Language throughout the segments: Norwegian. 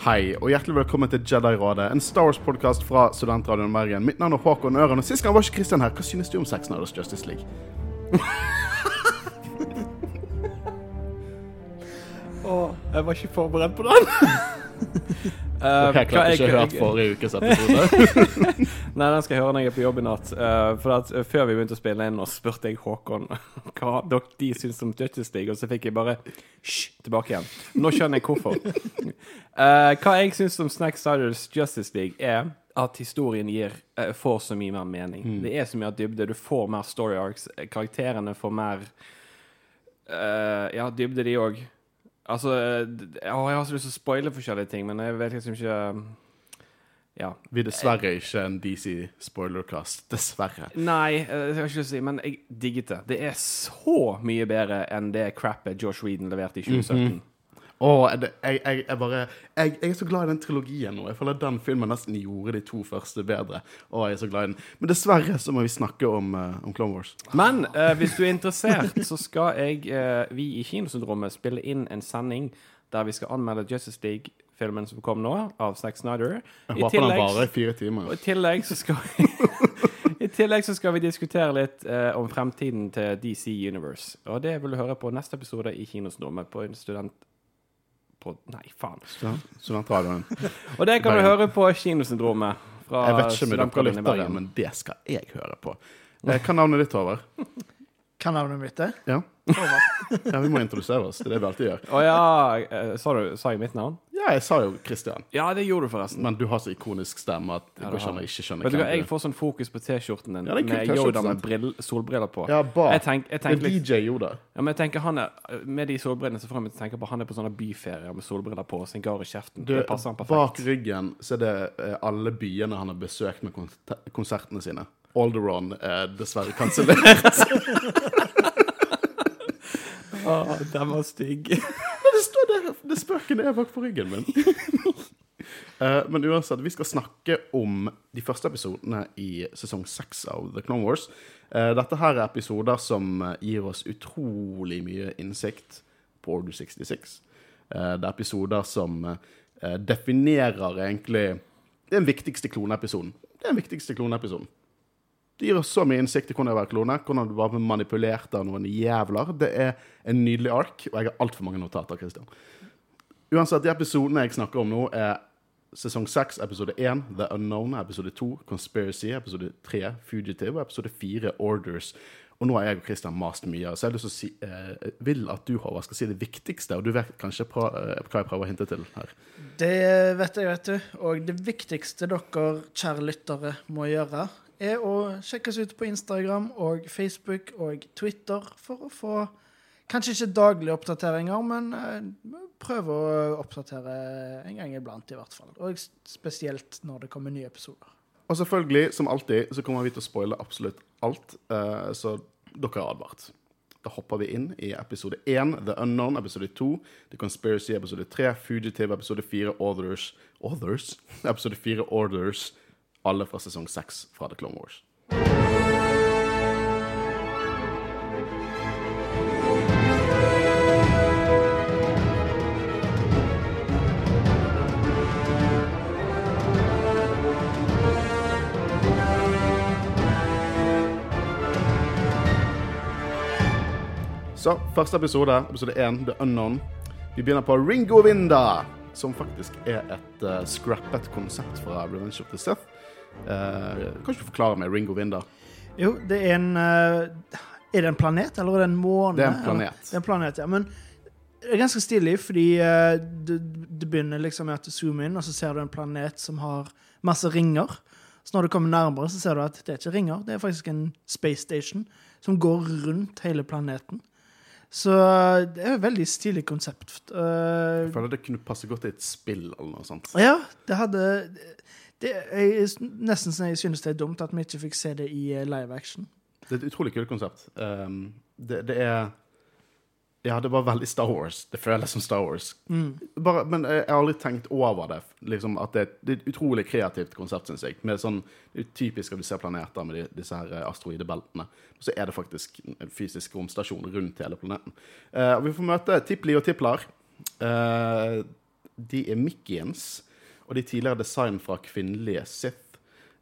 Hei, og hjertelig velkommen til Jedi-rådet, en Star Wars-podkast fra Studentradioen Bergen. Mitt navn er Håkon Øren, og sist gang var ikke Kristian her. Hva synes du om Sex Nerders Justice League? Åh, jeg var ikke forberedt på den. Uh, Jeg klarte ikke å høre forrige ukes episode. Nei, den skal jeg høre når jeg er på jobb i natt. Uh, for at uh, Før vi begynte å spille inn, og spurte jeg Håkon hva dere de syns om Justice League, og så fikk jeg bare hysj tilbake igjen. Nå skjønner jeg hvorfor. Hva jeg syns om Snack Siders Justice League, er at historien gir, får så mye mer mening. Det er så mye dybde. Du får mer story arcs. Karakterene får mer Ja, dybde, de òg. Altså Jeg har så lyst til å spoile forskjellige ting, men jeg vet liksom ikke Ja. Vi er dessverre ikke en DC-spoilercast. Dessverre. Nei, eh, jeg har ikke lyst til å si, men jeg digget det. Det er så mye bedre enn det crappet Josh Whedon leverte i 2017. Åh, det, jeg, jeg, jeg bare jeg, er så glad i den trilogien nå. Jeg føler at den filmen nesten gjorde de to første bedre. Åh, jeg er så glad i den. Men dessverre så må vi snakke om, uh, om Clone Wars. Men uh, hvis du er interessert, så skal jeg, uh, vi i Kinosyndromet spille inn en sending der vi skal anmelde Justice League-filmen som kom nå, av Zack Snyder. Jeg håper den varer i fire timer. Og i tillegg så skal vi I tillegg så skal vi diskutere litt eh, om fremtiden til DC Universe. Og det vil du høre på neste episode i Kinosyndromet på en student... På Nei, faen. Studentradioen. Og det kan du høre på Kinosyndromet. Fra Jeg vet ikke om dere lyttere, men det skal jeg høre på. Eh, Hva er navnet ditt, Håvard? Hva navnet mitt er? Ja. Ja, vi må introdusere oss. Det er det vi alltid gjør. Å ja, eh, sa, du, sa jeg mitt navn? Ja, jeg sa jo Christian, Ja, det gjorde du forresten. men du har så ikonisk stemme at det Ja, går ikke an å ikke skjønne Vet du hva, Jeg får sånn fokus på T-skjorten din Ja, det er med Yoda med brill, solbriller på. Ja, bare. Jeg, tenk, jeg er litt, DJ Yoda. ja, men jeg tenker han er Med de solbrillene så får jeg meg tenke på han er på sånne byferier med solbriller på og sigar i kjeften. Du, det passer han perfekt. bak ryggen så er det eh, alle byene han har besøkt med kon konsertene sine. Alderon er dessverre kansellert. Å, den var stygg. Det det spøken er bak på ryggen min. uh, men uansett, vi skal snakke om de første episodene i sesong seks av The Clone Wars. Uh, dette her er episoder som eh, gir oss utrolig mye innsikt på Order 66. Uh, det er episoder som eh, definerer egentlig den viktigste kloneepisoden. Det er den viktigste kloneepisoden. Det gir oss så mye innsikt i hvordan det er å være klone, hvordan du var manipulert av noen jævler. Det er en nydelig ark, og jeg har altfor mange notater. Christian. Uansett, de episodene jeg snakker om nå, er sesong 6, episode 1, The Unknown, episode 2, Conspiracy, episode 3, Fugitive, og episode 4, Orders. Og nå har jeg og Christian mast mye, så jeg å si, eh, vil at du, Håvard, skal si det viktigste, og du vet kanskje eh, hva jeg prøver å hinte til her. Det vet jeg, vet du. Og det viktigste dere, kjære lyttere, må gjøre, er å sjekke oss ut på Instagram og Facebook og Twitter for å få kanskje ikke daglige oppdateringer, men eh, prøve å oppdatere en gang iblant, i hvert fall. Og spesielt når det kommer nye episoder. Og selvfølgelig, som alltid, så kommer vi til å spoile absolutt alt, eh, så dere er advart. Da hopper vi inn i episode 1, The Unknown, episode 2, The Conspiracy, episode 3, Fugitive, episode 4, Others, Others? Episode 4, Orders, alle fra sesong 6 fra The Clone Wars. Så, første episode, episode 1, The Unknown. Vi begynner på Ringo Vinda, som faktisk er et uh, scrappet konsept fra Revenge of the Sith. Uh, kan ikke du forklare meg Ringo Vinda? Jo, det er en uh, Er det en planet, eller er det en måne? Det er en eller? planet. Det er en planet, ja. Men det er ganske stilig, fordi uh, det, det begynner liksom med at du zoomer inn, og så ser du en planet som har masse ringer. Så når du kommer nærmere, så ser du at det er ikke ringer, det er faktisk en space station som går rundt hele planeten. Så det er et veldig stilig konsept. Uh, Jeg føler det kunne passe godt i et spill eller noe sånt. ja, det hadde det er nesten så jeg synes det er dumt at vi ikke fikk se det i eh, live action. Det er et utrolig kult konsept. Um, det, det er Ja, det var veldig Star Wars. Det føles som Star Wars. Bare, men jeg har aldri tenkt over det. Liksom at det, det er et utrolig kreativt konsept, syns jeg. Med sånn, det er typisk at du ser planeter med de, disse her eh, asteroidebeltene. Så er det faktisk en fysisk romstasjon rundt hele planeten. Uh, og vi får møte Tipli og Tiplar. Uh, de er Mickians. Og de tidligere design fra kvinnelige Sith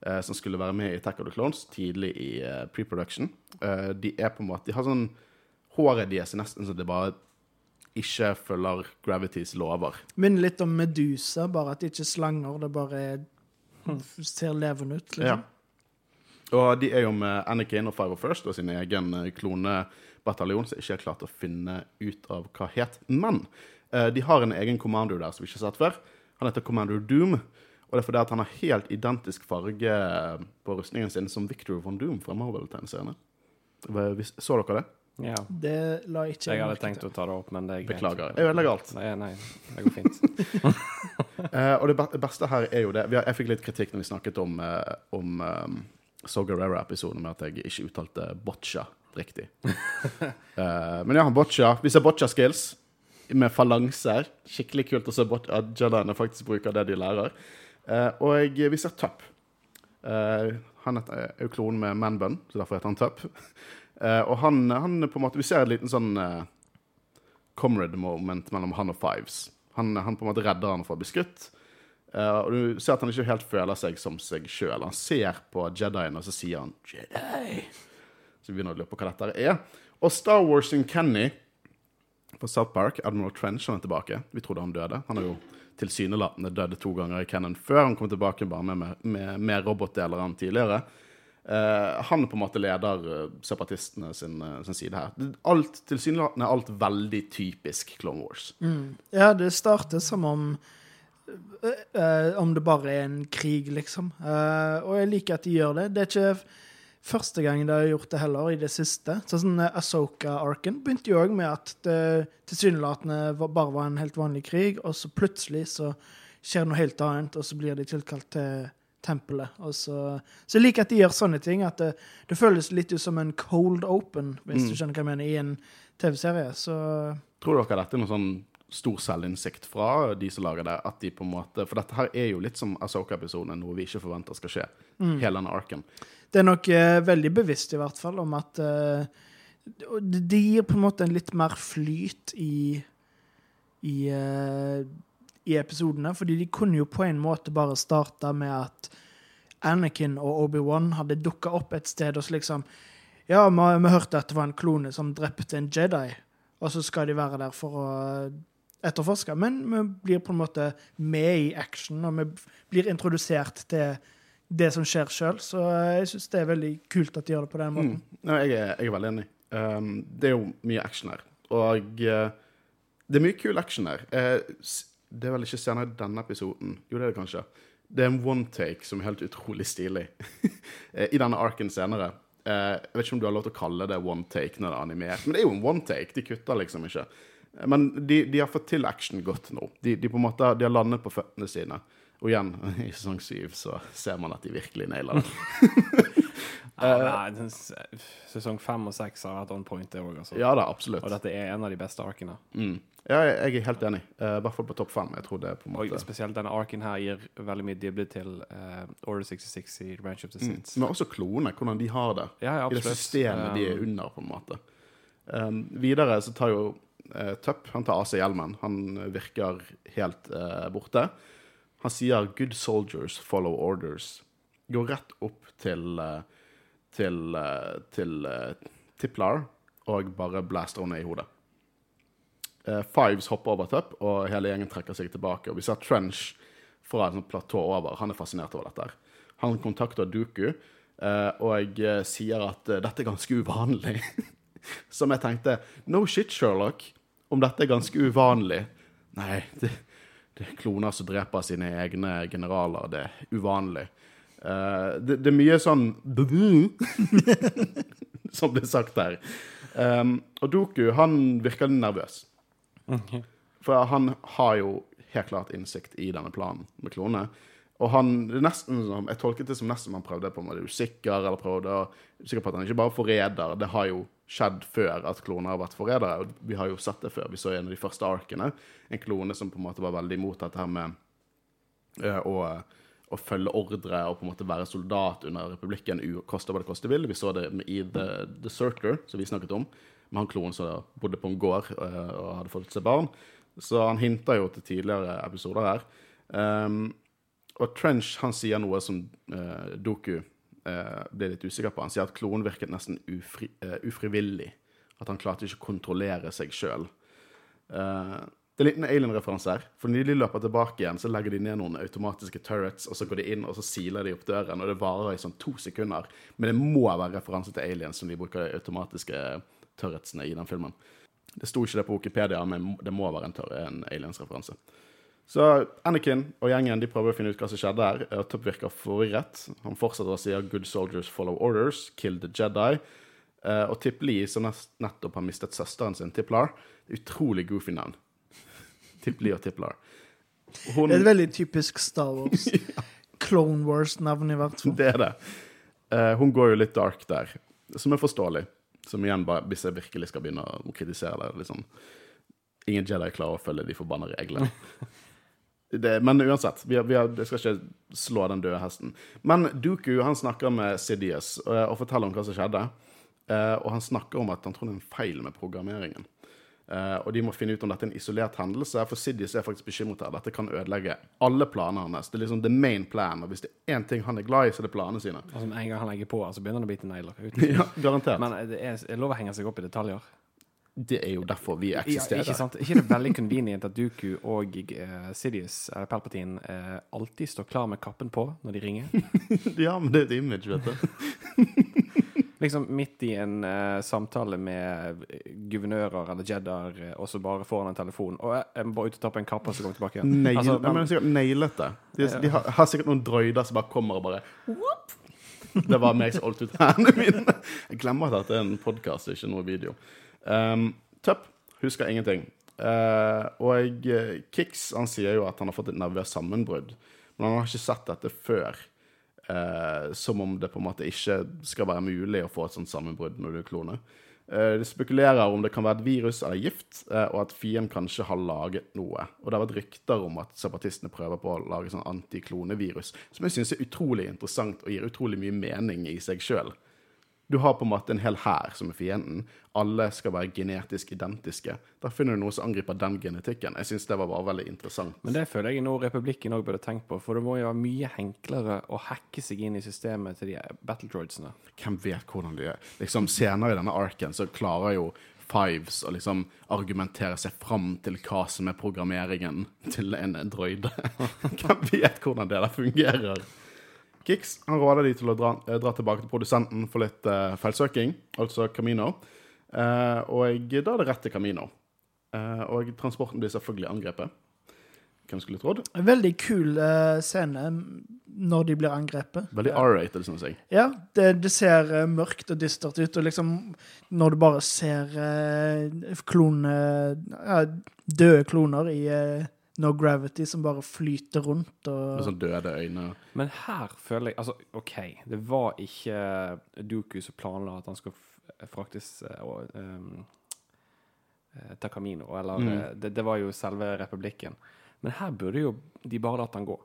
eh, som skulle være med i Attack of the Clones tidlig i eh, pre-production. Eh, de er på en måte De har sånn Håret deres er nesten så det bare ikke følger gravities lover. Minner litt om Medusa, bare at det ikke er slanger. Det bare er, ser levende ut. Ja. liksom. Og de er jo med Anakin og Five of First og sin egen eh, klonebataljon, som ikke har klart å finne ut av hva het. Men eh, de har en egen commander der som vi ikke har sett før. Han heter Commander Doom. Og det er fordi at han har helt identisk farge på rustningen sin som Victor von Doom fra Marvel-tegneseriene. Så dere det? Ja. Det la ikke Jeg hadde tenkt å ta det opp, men det er greit. Beklager. Jeg ødelegger alt. Nei, nei, det går fint. uh, og det beste her er jo det vi har, Jeg fikk litt kritikk når vi snakket om, uh, om um, So Guerrera-episoden med at jeg ikke uttalte boccia riktig. uh, men ja, han boccia. Vi ser boccia skills med falanser. Skikkelig kult å se at Jediene faktisk bruker det de lærer. Uh, og vi ser Tupp. Uh, han heter- er jo klonen med Manbun, så derfor heter han Tupp. Uh, og han, han på en måte Vi ser en liten sånn eh, comrade moment mellom han og Fives. Han, han på en måte redder han fra å bli skutt. Eh, og du ser at han ikke helt føler seg som seg sjøl. Han ser på Jedien, og så sier han 'Jedi'. Så vi begynner å lure på hva dette er. Og Star Wars sin Kenny fra South Park, Admiral Trench, han er tilbake. Vi trodde han døde. Han har jo tilsynelatende dødd to ganger i Cannon før. Han kom tilbake bare med, med, med med robotdeler enn tidligere. Uh, han på en måte leder uh, separatistene sin, uh, sin side her. Alt, tilsynelatende er alt veldig typisk Clone Wars. Ja, det starter som om Om det bare er en krig, liksom. Og jeg liker at de gjør det. Det er ikke første gang de har gjort det heller, i det siste. Så sånn eh, Ahsoka-arken begynte jo òg med at det tilsynelatende bare var en helt vanlig krig, og så plutselig så skjer noe helt annet, og så blir de tilkalt til tempelet. Så, så jeg liker at de gjør sånne ting. At det, det føles litt ut som en cold open, hvis du skjønner hva jeg mener, i en TV-serie. Så Tror dere dette er noe sånn stor selvinnsikt fra de som lager det? At de på en måte, For dette her er jo litt som Asoka-episoden, noe vi ikke forventer skal skje. Hele denne arken. Det er nok eh, veldig bevisst, i hvert fall, om at eh, det gir på en måte en litt mer flyt i i, eh, i episodene. Fordi de kunne jo på en måte bare starta med at Anakin og Obi-Wan hadde dukka opp et sted og så liksom Ja, vi, vi hørte at det var en klone som drepte en Jedi, og så skal de være der for å etterforske. Men vi blir på en måte med i action, og vi blir introdusert til det som skjer sjøl. Så jeg syns det er veldig kult at de gjør det på den måten. Mm. Ja, jeg, er, jeg er veldig enig. Um, det er jo mye action her. Og uh, det er mye kul action her. Uh, det er vel ikke senere i denne episoden. Jo, det er det kanskje. Det er en one take som er helt utrolig stilig. Eh, I denne arken senere. Uh, jeg vet ikke om du har lov til å kalle det one take når det er animert, men det er jo en one take. De kutter liksom ikke. Men de, de har fått til action godt nå. De, de måte, de har landet på føttene sine. Og igjen, i sesong syv så ser man at de virkelig nailer det. Ja, nei, sesong fem og seks har vært on point, det òg, altså. Ja da, absolutt. Og dette er en av de beste arkene. Mm. Ja, jeg, er helt enig. Eh, I hvert fall på topp fem. Jeg tror det på en Og spesielt denne arken her gir veldig mye dybde til uh, Order 66 i Ranch of the mm. Men også klone, hvordan de har det. Ja, ja, I det systemet de er Um, under, på en måte. Um, videre så tar jo uh, Tupp Han tar av seg hjelmen. Han virker helt eh, borte. Han sier 'good soldiers follow orders'. Går rett opp til eh, til, eh, til uh, Tiplar og bare blaster henne i hodet. Eh, Fives hopper over Tupp, og hele gjengen trekker seg tilbake. Og vi ser Trench fra et sånt platå over. Han er fascinert over dette. Han kontakter Duku eh, og eh, sier at eh, dette er ganske uvanlig. Som jeg tenkte No shit, Sherlock. Om dette er ganske uvanlig Nei, det, kloner som dreper sine egne generaler. Det er uvanlig. Uh, det, det er mye sånn Som blir sagt der. Um, og Doku, han virker nervøs. For han har jo helt klart innsikt i denne planen med klonene. Og han, det er nesten som, Jeg tolket det som nesten han prøvde på en måte usikker, eller prøvde å Sikker på at han ikke bare er forræder. Det har jo skjedd før at kloner har vært forrædere. Vi har jo sett det før. Vi så en av de første arkene en klone som på en måte var veldig imot dette her med øh, å, å følge ordre og på en måte være soldat under republikken, koste hva det koste vil. Vi så det i The, The Circler, som vi snakket om, med han klonen som bodde på en gård øh, og hadde fått seg barn. så han hinter jo til tidligere episoder her. Um, og Trench han sier noe som uh, Doku uh, ble litt usikker på. Han sier at klonen virket nesten ufri, uh, ufrivillig. At han klarte ikke å kontrollere seg sjøl. det er en liten alien-referanse her. For når de løper tilbake igjen, så legger de ned noen automatiske turrets, og så går de inn og så siler de opp døren, og det varer i sånn to sekunder. Men det må være referanse til aliens som de bruker de automatiske turretsene i den filmen. Det sto ikke det på Wikipedia, men det må være en, en aliens-referanse. Så Anakin og gjengen de prøver å finne ut hva som skjedde her. Topp virker forvirret. Han fortsetter å si 'Good soldiers follow orders', 'Kill the Jedi'. Uh, og Tip Lee, som nettopp har mistet søsteren sin, Tiplar Utrolig goofy navn. Tip Lee og Tiplar. Hun, Det er et veldig typisk Star Wars. Clone Wars-navn, i hvert fall. det er det. Uh, hun går jo litt dark der, som er forståelig. Som igjen, bare, hvis jeg virkelig skal begynne å kritisere det liksom, Ingen Jedi klarer å følge de forbanna reglene. Det, men uansett, vi, har- vi har, jeg skal ikke slå den døde hesten. Men Duku han snakker med Sidious og, og forteller om hva som skjedde. Eh, og han snakker om at han tror det er en feil med programmeringen. Eh, og de må finne ut om dette er en isolert hendelse, for Sidious er faktisk bekymret her. Dette kan ødelegge alle planene hans. Det er liksom the main plan. Og hvis det er én ting han er glad i, så er det planene sine. Altså, som en gang han legger på, så begynner han å bite negler. Ja, garantert. Men det er, er lov å henge seg opp i detaljer. Det er jo derfor vi Ja, eksisterer. ikke sant? Ikke det er veldig convenient at Duku og uh, Sidious, eller Palpatine, uh, alltid står klar med kappen på når de ringer? ja, men det er et image, vet du. Liksom midt i en uh, samtale med eh, guvernører eller jedder, eh, og så bare får han en telefon. Og jeg, må bare ut og ta på en kappe, og så kommer tilbake igjen. Nail, Altså, Nei, men sikkert nailet det. De, de har, har sikkert noen drøyder som bare kommer og bare Whoop! Det var meg som holdt ut hendene mine. Jeg glemmer at dette er en podkast, ikke noe video. Um, Tupp husker ingenting. Uh, og jeg, Kix han sier jo at han har fått et nervøst sammenbrudd, men han har ikke sett dette før. Uh, som om det på en måte ikke skal være mulig å få et sånt sammenbrudd når du er klone. Uh, de spekulerer om det kan være et virus eller gift, uh, og at fienden kanskje har laget noe. Og det har vært rykter om at separatistene prøver på å lage sånn antiklonevirus, som jeg syns er utrolig interessant og gir utrolig mye mening i seg sjøl. Du har på en måte en hel hær som er fienden. Alle skal være genetisk identiske. Da finner du noe som angriper den genetikken. Jeg syns det var bare veldig interessant. Men det føler jeg nå Republikken òg burde tenkt på, for det må jo være mye enklere å hacke seg inn i systemet til de battledroidsene. Hvem vet hvordan de er? Liksom Senere i denne arken så klarer jo Fives å liksom argumentere seg fram til hva som er programmeringen til en droide. Hvem vet hvordan det der fungerer? Kix han råder de til å dra, eh, dra tilbake til produsenten for litt uh, feilsøking, altså Camino. Uh, og da er det rett til Camino. Uh, og transporten blir selvfølgelig angrepet. Hvem skulle trodd? Veldig kul uh, scene når de blir angrepet. Veldig R-rated, syns jeg. Ja, det, det ser uh, mørkt og dystert ut, og liksom når du bare ser uh, klone Døde kloner i eh, No Gravity som bare flyter rundt og Med sånn døde øyne. Men her føler jeg Altså, OK, det var ikke Duku som planla at han skulle fraktes eh, og um, ta Camino, eller Mm. det, det var jo selve republikken. Men her burde jo de bare latt han gå.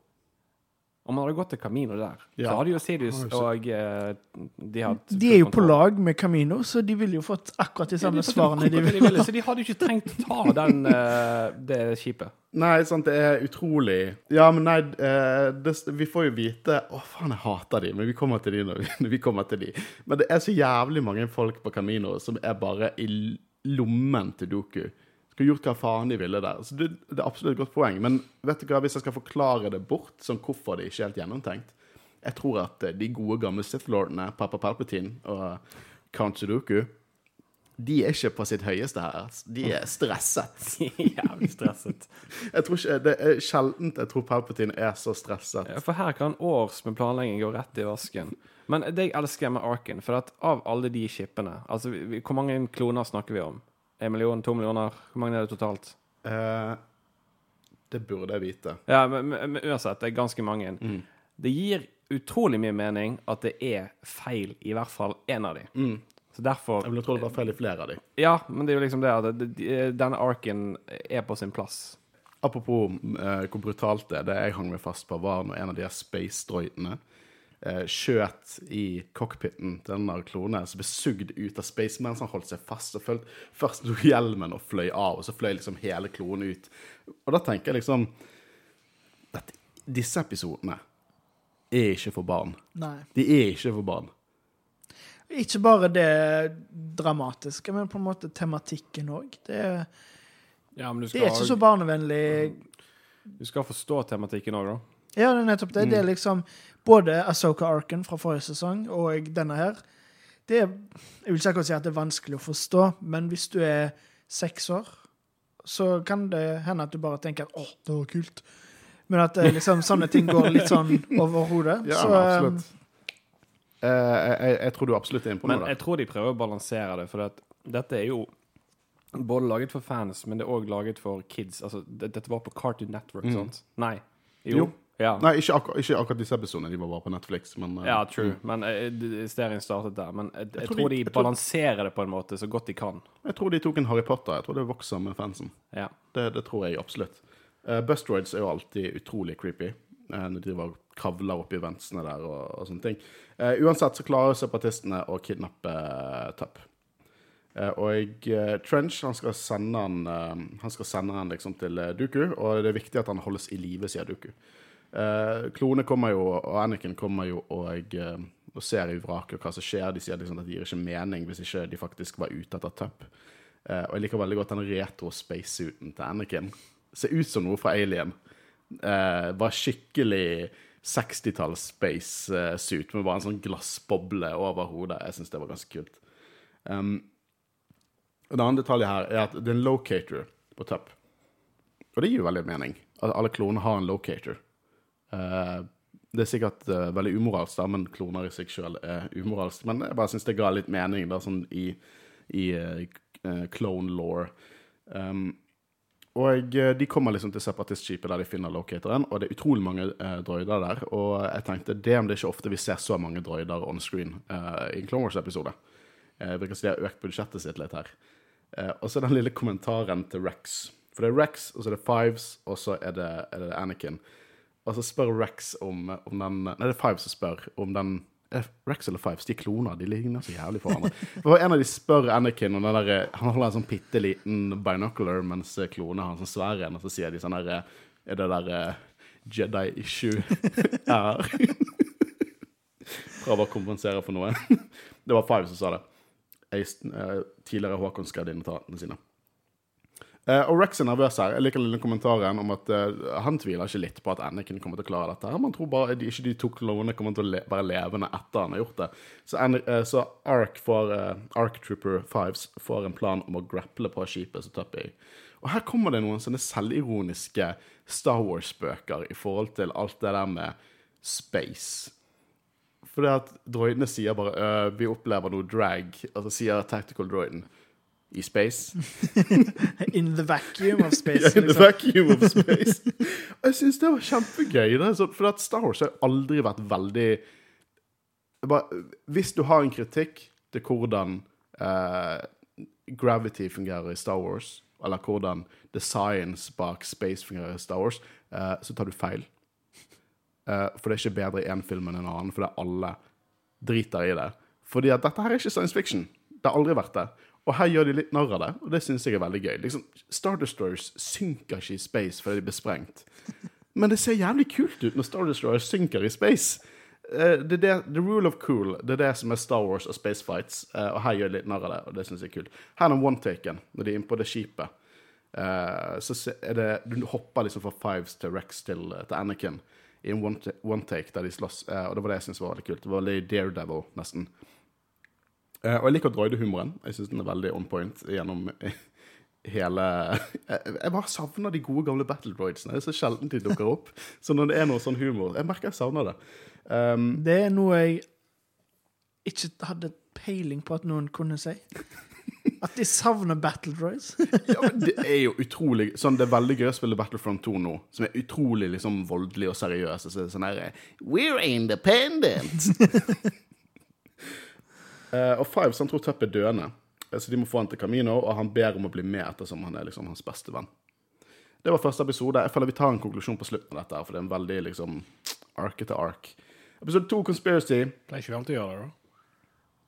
Om han hadde gått til Camino der, Ja. så hadde jo jo og eh, de hatt De er jo på lag med Camino, så de ville jo fått akkurat de samme svarene de de ville. Så de hadde jo ikke trengt å ta den, eh, det skipet. Nei, sant, det er utrolig Ja, men nei, eh, det, vi får jo vite Å, faen, jeg hater de, men vi kommer til de når vi, når vi kommer til de. Men det er så jævlig mange folk på Camino som er bare i lommen til Doku. Skulle gjort hva faen de ville der. Så det, det er absolutt et godt poeng. Men vet du hva, hvis jeg skal forklare det bort, sånn hvorfor det ikke er helt gjennomtenkt Jeg tror at eh, de gode gamle Sith-lordene, Papa Palpatine og Count Sudoku, de er ikke på sitt høyeste her. De er stresset. Jævlig stresset. Jeg tror ikke, Det er sjeldent jeg tror Palpatine er så stresset. Ja, For her kan års med planlegging gå rett i vasken. Men det jeg elsker med Arken, for at av alle de skipene altså Hvor mange kloner snakker vi om? En million? To millioner? Hvor mange er det totalt? Eh, det burde jeg vite. Ja, men, men, uansett, det er ganske mange. Mm. Det gir utrolig mye mening at det er feil i hvert fall én av de. Mm. Så derfor Jeg ville tro det var feil i flere av de. Ja, men det er jo liksom det at denne arken er på sin plass. Apropos eh, hvor brutalt det er. Det jeg hang meg fast på, var når en av de her space-droidene skjøt i cockpiten til den der klonen, som ble sugd ut av Spaceman, som han holdt seg fast. og følte, Først tok hjelmen og fløy av, og så fløy liksom hele klonen ut. Og da tenker jeg liksom at disse episodene er ikke for barn. Nei. De er ikke for barn. Ikke bare det dramatiske, men på en måte tematikken òg. Det, Ja, det er ikke så barnevennlig. du skal forstå tematikken òg, da. Ja, det er nettopp det. Det er liksom både Asoka Arken fra forrige sesong og denne her. Det er Jeg vil ikke akkurat si at det er vanskelig å forstå, men hvis du er seks år, så kan det hende at du bare tenker at 'å, det var kult'. Men at eh, liksom, sånne ting går litt sånn over hodet. Ja, så, absolutt. Eh, jeg, jeg, jeg tror du absolutt er inne på Men jeg tror de prøver å balansere det, for at dette er jo både laget for fans, men det er òg laget for kids. Altså, det, dette var på Cartoon Network, sant? Nei. Jo. Jo. Ja. Nei, ikke, akkur ikke akkurat disse episodene. De var bare på Netflix. Men, uh, Ja, true. Men uh, serien startet der. Men jeg, jeg, tror de- de jeg tror- balanserer det på en måte så godt de kan. Jeg tror de tok en Harry Potter. Jeg tror det vokser med fansen. Ja. Det, det tror jeg absolutt. Uh, Bustroids er jo alltid utrolig creepy. når de var kravler opp i ventsene der og, og sånne ting. Eh, uansett så klarer separatistene å kidnappe uh, Tupp. Eh, og Trench han skal sende han, han skal sende han liksom til Duku, og det er viktig at han holdes i live, sier Duku. Uh, klone kommer jo, og Anakin kommer jo og, eh, og ser i vraket hva som skjer. De sier liksom at det gir ikke mening hvis ikke de faktisk var ute etter Tupp. Uh, og jeg liker veldig godt den retro spacesuiten til Anakin. Ser ut som noe fra Alien. Uh, bare skikkelig 60-talls space-suit med bare en sånn glassboble over hodet. Jeg syns det var ganske kult. Um, og det andre detaljet her er at det er en locator på Tupp. Og det gir jo veldig mening. At alle klonene har en locator. Eh, det er sikkert eh, veldig umoralsk, da, men kloner i seg sjøl er umoralsk. Men jeg bare syns det ga litt mening da, sånn i, i eh, clone law. Um, og de kommer liksom til separatistskipet der de finner locatoren, og det er utrolig mange eh, droider der. Og jeg tenkte det om det ikke ofte vi ser så mange droider on screen eh, i en Clone Wars-episode. Eh, virker som de har økt budsjettet sitt litt her. Eh, og så den lille kommentaren til Rex. For det er Rex, og så er det Fives, og så er det, er det Anakin. Og så spør Rex om, om den Nei, det er Fives som spør om den Rex eller Fives, de er kloner. De ligner så jævlig på hverandre. For en av de spør Anakin om den der, Han holder en sånn bitte liten binocular, mens klonen har en sånn svær en, og så sier de sånn der Er det der eh, Jedi issue er? Prøver å kompensere for noe. Det var Five som sa det. Jeg, eh, tidligere Håkon skrev inn i notatene sine. Eh, og Rex er nervøs her. Jeg liker den lille kommentaren om at uh, han tviler ikke litt på at Anakin kommer til å klare dette. Man tror bare de, ikke de to klonene kommer til å le være levende etter han har gjort det. Så, eh, så Ark, får, Ark Trooper Fives får en plan om å grapple på skipet som Tuppy. Og her kommer det noen sånne selvironiske Star Wars-bøker i forhold til alt det der med space. For det at droidene sier bare øh, 'Vi opplever noe drag', altså sier tactical droiden 'I space'. In the vacuum of space. Ja, in the liksom. vacuum of space. Og jeg syns det var kjempegøy. Det for at Star Wars har aldri vært veldig bare, Hvis du har en kritikk til hvordan uh, gravity fungerer i Star Wars, eller hvordan the science bak space fungerer i Star Wars, uh, så tar du feil. Uh, for det er ikke bedre i én film enn en annen, fordi alle driter i det. Fordi at dette her er ikke science fiction. Det har aldri vært det. Og her gjør de litt narr av det, og det syns jeg er veldig gøy. Liksom, Star Destroyers synker ikke i space fordi de blir sprengt. Men det ser jævlig kult ut når Star Destroyers synker i space. Eh, det er det, the rule of cool. Det er det som er Star Wars og space fights. eh, og her gjør de litt narr av det, og det syns jeg er kult. Her er one-taken, når de er inne på det skipet. Eh, så er det Du hopper liksom fra Fives til Rex til, til Anakin i en one-take one der de slåss, og det var det jeg syntes var veldig kult. Det var litt Daredevil, nesten. Eh, og jeg liker droidehumoren. Jeg syns den er veldig on point gjennom hele Jeg, bare savner de gode, gamle battle droidsene. Det er så sjelden de dukker opp. Så når det er noe sånn humor Jeg merker jeg savner det. Um, Det er noe jeg ikke hadde peiling på at noen kunne si. At de savner battle droids. ja, men det er jo utrolig sånn, Det er veldig gøy å spille Battlefront 2 nå, som er utrolig liksom voldelig og seriøs. Så, sånn her We're independent! Eh, og Fives han tror Tupp er døende, eh, så de må få han til Camino, og han ber om å bli med ettersom han er liksom hans beste venn. Det var første episode. Jeg føler vi tar en konklusjon på slutten av dette, for det er en veldig liksom arke til ark. Episode to, Conspiracy. Pleier ikke vi alltid å gjøre det, da?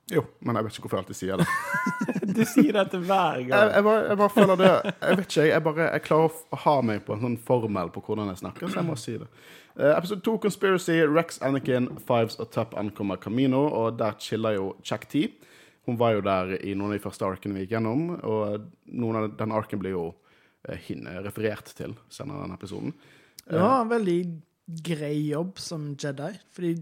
Jo, men jeg vet ikke hvorfor jeg alltid sier det. Du sier dette hver Jeg, jeg, bare, jeg bare føler det Jeg vet ikke, jeg, bare, jeg klarer å ha meg på en sånn formel på hvordan jeg snakker, så jeg må si det. Uh, episode 2, Conspiracy. Rex, Anakin, Fives og Tup ankommer Camino, og der chiller jo Jack T. Hun var jo der i noen av de første arkene vi gikk gjennom, og noen av den arken blir jo eh, referert til senere i denne episoden. Det var en veldig grei jobb som Jedi. Fordi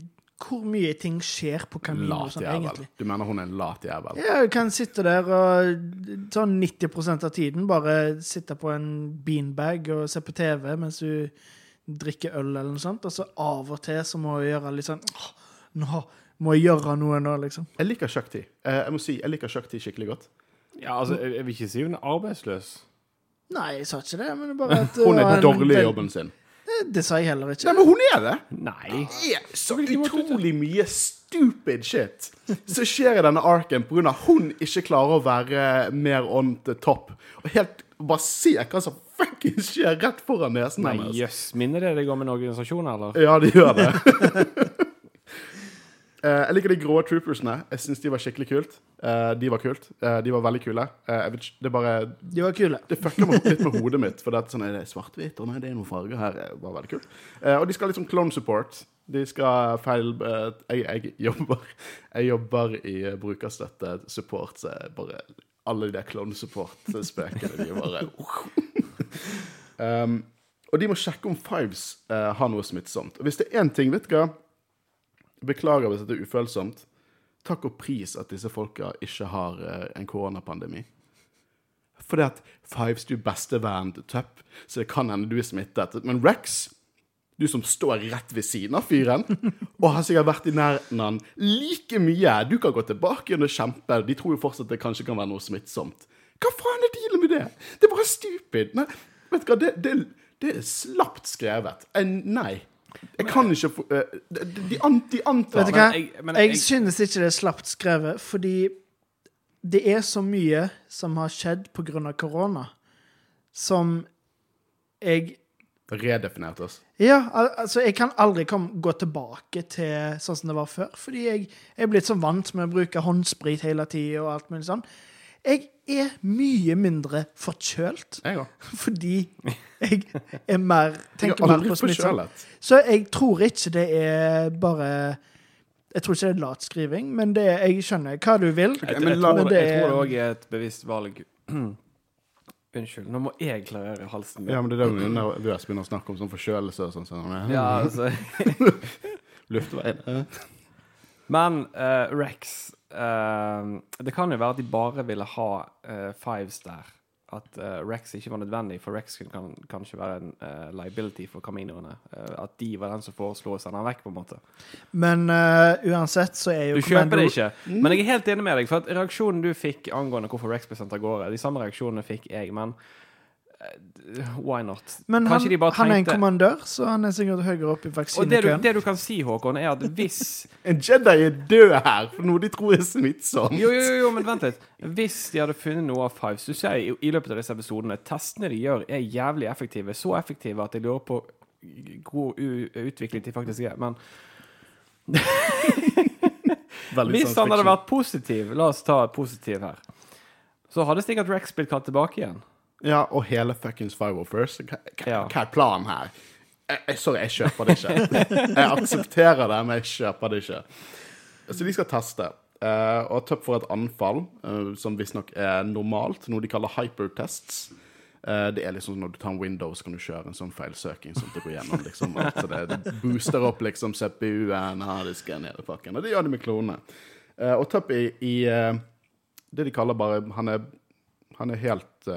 hvor mye ting skjer på Camino Lat sånn, jævel. egentlig. Du mener hun er en lat jævel? Ja, hun kan sitte der og sånn 90% av tiden bare sitte på en beanbag og se på TV mens hun drikker øl eller noe sånt, og så av og til så må hun gjøre litt sånn «Åh, Nå må jeg gjøre noe nå, liksom. Jeg liker Shakti. Eh, jeg må si, jeg liker Shakti skikkelig godt. Ja, altså, jeg, vil ikke si hun er arbeidsløs. Nei, jeg sa ikke det, men det bare at Hun er dårlig i jobben sin. Det sa jeg heller ikke. Nei, men hun er det! Nei. er så utrolig mye stupid shit som skjer i denne arken pga. hun ikke klarer å være mer on the top. Og helt bare se hva som fuckings skjer rett foran nesen Nei, jøss. Yes. Minner det deg om en organisasjon, eller? Ja, det gjør det. Eh, jeg liker de grå troopersene. Jeg syns de var skikkelig kult. Uh, de var kult. Uh, de var veldig kule. Vet det bare De var kule. Det fucker meg litt med hodet mitt. For det er sånn, er det svart-hvitt, og nei, det er noen farger her. Det var veldig kult. Og de skal sånn clone support. De skal feil jeg, jeg, jobber, jeg jobber i brukerstøtte support, så jeg bare Alle de der clone support-spøkene, de bare um, Og de må sjekke om Fives har noe smittsomt. Og hvis det er én ting, vet du hva Beklager hvis dette er ufølsomt. Takk og pris at disse folka ikke har eh, en koronapandemi. Fordi at Fives, du beste venn til Tupp, så det kan hende du er smittet. Men Rex, du som står rett ved siden av fyren, og har sikkert vært i nærheten av han like mye, du kan gå tilbake og kjempe. De tror jo fortsatt det kanskje kan være noe smittsomt. Hva faen er dealen med det? Det er bare stupid. Nei, vet du hva, det, det, det er slapt skrevet. Eh, nei. Jeg kan ikke få eh, De, de, de antar Vet du hva? Men jeg- men jeg, jeg- synes ikke det er slapt skrevet, fordi det er så mye som har skjedd av korona, som jeg Redefinert oss. Ja, al altså, jeg kan aldri kom, gå tilbake til sånn som det var før, fordi jeg er blitt så vant med å bruke håndsprit hele tida og alt mulig sånn. Jeg er mye mindre forkjølt Jeg fordi jeg er mer tenker mer på smittsomt. Så jeg tror ikke det er bare Jeg tror ikke det er latskriving, men det er, jeg skjønner hva du vil. Jeg, men jeg, la- tror, men det, jeg tror det er- òg er et bevisst valg. Unnskyld, nå må jeg klarere halsen. Ja, men det er det vi er begynner å snakke om sånn forkjølelse og sånn. sånn. Ja, altså. Luftveien. Men uh, Rex Det kan jo være at de bare ville ha eh, Fives der. At eh, Rex ikke var nødvendig, for Rex kan, kanskje være en eh, liability for Caminoene. Eh, at de var den som foreslo å sende han vekk, på en måte. Men uh, uansett så er jo Du kjøper det ikke. Men jeg er helt enig med deg. For at reaksjonen du fikk angående hvorfor Rex ble sendt av gårde, de samme reaksjonene fikk jeg, men why not? Men han, de bare han er en kommandør, så han er sikkert høyere opp i Og det du, det du kan si, Håkon, er at hvis En Jedi er død her for noe de tror er smittsomt. Jo, jo, jo, men vent litt. Hvis de hadde funnet noe av Fives Du ser i, i løpet av disse episodene testene de gjør, er jævlig effektive. Så effektive at jeg lurer på hvor utviklet de faktisk er. Men hvis han hadde vært positiv, la oss ta positiv her, så hadde sikkert Rex blitt kalt tilbake igjen. Ja, og hele fuckings Five of First. Hva, hva, er planen her? Jeg, sorry, jeg kjøper det ikke. Jeg aksepterer det, men jeg kjøper det ikke. Så de skal teste. Uh, og tøpp får et anfall, uh, som visstnok er normalt, noe de kaller hypertests. Uh, det er liksom Når du tar en Windows, kan du kjøre en sånn feilsøking som det går gjennom. liksom alt. Så det, det booster opp liksom CPU-en, harddisken, hele pakken. Og det gjør de med klonene. Uh, og Tupp i, i det de kaller bare Han er, han er helt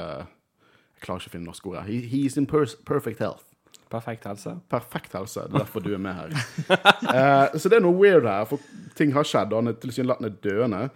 Jeg klarer ikke å finne norske ord. He, he's in per perfect health. Perfekt helse. Perfekt helse. Det er derfor du er med her. uh, så det er noe weird her, for ting har skjedd, og han er tilsynelatende døende.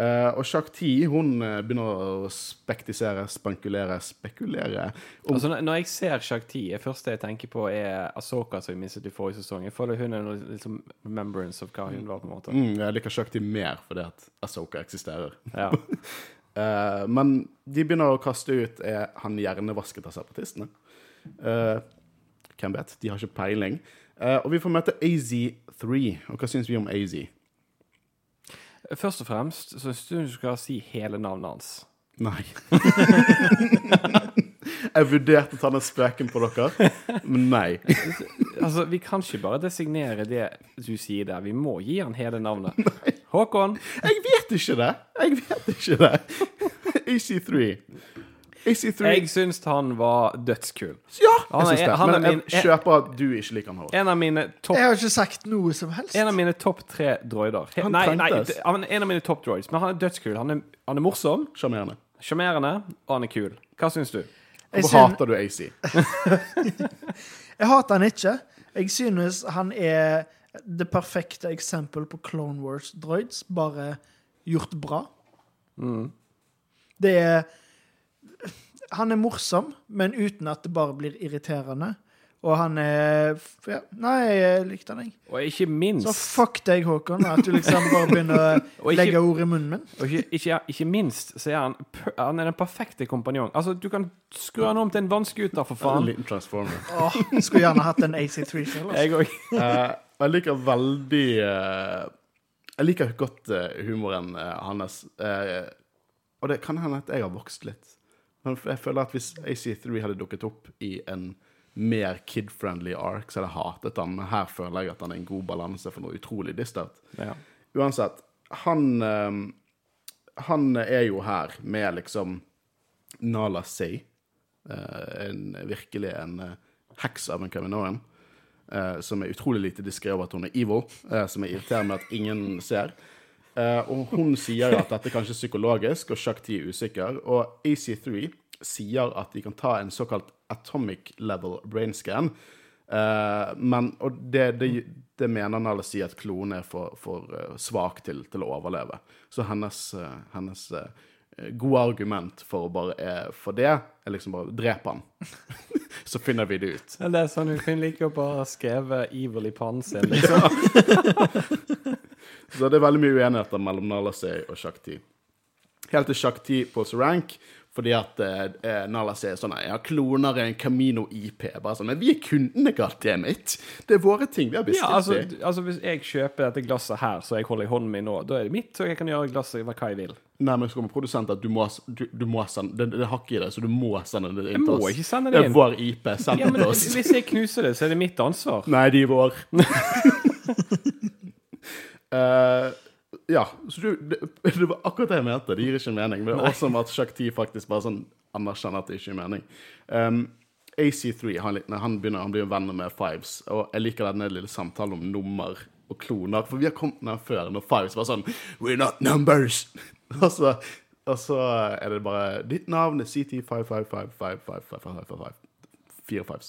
Uh, og Shark Ti, hun eh, begynner å spektisere, spankulere, spekulere om Altså, når- jeg ser Shakti, det første jeg tenker på, er Asoka, som vi mistet i forrige sesong. Jeg føler hun er noe liksom remembrance of hva hun var, på en måte. mm, Jeg liker Shark Ti mer fordi at Asoka eksisterer. Ja. Eh, men de begynner å kaste ut Er han hjernevasket av separatistene? Hvem vet? De har ikke peiling. Uh, og vi får møte AZ3. Og hva syns vi om AZ? Først og fremst så syns du skal si hele navnet hans. Nei. jeg vurderte å ta den spøken på dere, men nei. Altså, Vi kan ikke bare designere det du sier der. Vi må gi han hele navnet. Håkon. Jeg vet ikke det! Jeg vet ikke det. AC3. EC3. Jeg syns han var dødskul. Ja, Han jeg syns er- det. han er Men jeg min- jeg- kjøper at du ikke liker han. Håkon. En av mine topp Jeg har ikke sagt noe som helst. En av mine topp tre droider. Han nei, nei, er en av mine topp droids. Men han er dødskul. Han er, han er morsom, Sjarmerende. sjarmerende, og han er kul. Hva syns du? Hvorfor syn, hater du AC? jeg hater han ikke. Jeg synes han er det perfekte eksempel på Clone Wars droids, bare gjort bra. Mm. Det er Han er morsom, men uten at det bare blir irriterende. Og han er ja, Nei, jeg likte han, jeg. Og ikke Så fuck deg, Håkon, at du liksom bare begynner å ikke- legge ord i munnen min. Og ikke, ikke, ikke minst så er han Han er den perfekte kompanjong. Altså, du kan skru han om til en vannscooter, for faen. En liten transformer. Åh, skulle gjerne hatt en AC3 selv. Altså. Jeg òg. uh, jeg liker veldig uh, Jeg liker godt uh, humoren eh, hans. Eh, og det kan hende at jeg har vokst litt. Men jeg føler at hvis AC3 hadde dukket opp i en mer kid-friendly ark, så hadde jeg hatet han. Men her føler jeg at han er en god balanse for noe utrolig dystert. Ja. Uansett, han eh, Han er jo her med liksom Nala Say. eh, en, virkelig en eh, heks av en Kaminoan. eh, som er utrolig lite diskré over at hun er evil, som er irriterende at ingen ser. Og hun sier at dette kanskje er psykologisk, og Shakti er usikker. Og AC3 sier at de kan ta en såkalt atomic level brain scan. Uh, men, og det, det, det mener Nala sier at klonen er for, for eh, svak til, til å overleve. Så hennes, eh, hennes gode argument for å bare For det er liksom bare drep han. Så finner vi det ut. Det er sånn hun kunne like å bare skrevet 'evil' i pannen sin, liksom. Så det er veldig mye uenigheter mellom Nala Sey og Shakti. Helt til Shakti på rank, fordi at eh, Nala sier sånn Ja, kloner er en Camino IP. Bare sånn, Men vi er kundene, goddammit! Det er våre ting. Vi har bestilt Ja, altså, det. altså Hvis jeg kjøper dette glasset her, så jeg holder i hånden min nå, da er det mitt, så jeg kan gjøre glasset hva jeg vil. Nei, men så kommer produsenten at du må, du, du må sende det, det har ikke i det, så du må sende det inn til oss. Jeg må ikke sende Det det er inn. vår IP. Send Ja, det men til oss. Hvis jeg knuser det, så er det mitt ansvar. Nei, de er vår. Eh, ja, så du, det, det var akkurat det jeg mente. Det gir ikke mening. Men det er også at Shakti faktisk bare sånn anerkjenner at det ikke gir mening. Um, AC3 han, han, begynner, han blir venner med Fives, og jeg liker denne lille samtalen om nummer og kloner. For vi har kommet den før, når Fives var sånn We're not numbers! og, så, og så er det bare Ditt navn er CT55555555. Fire Fives.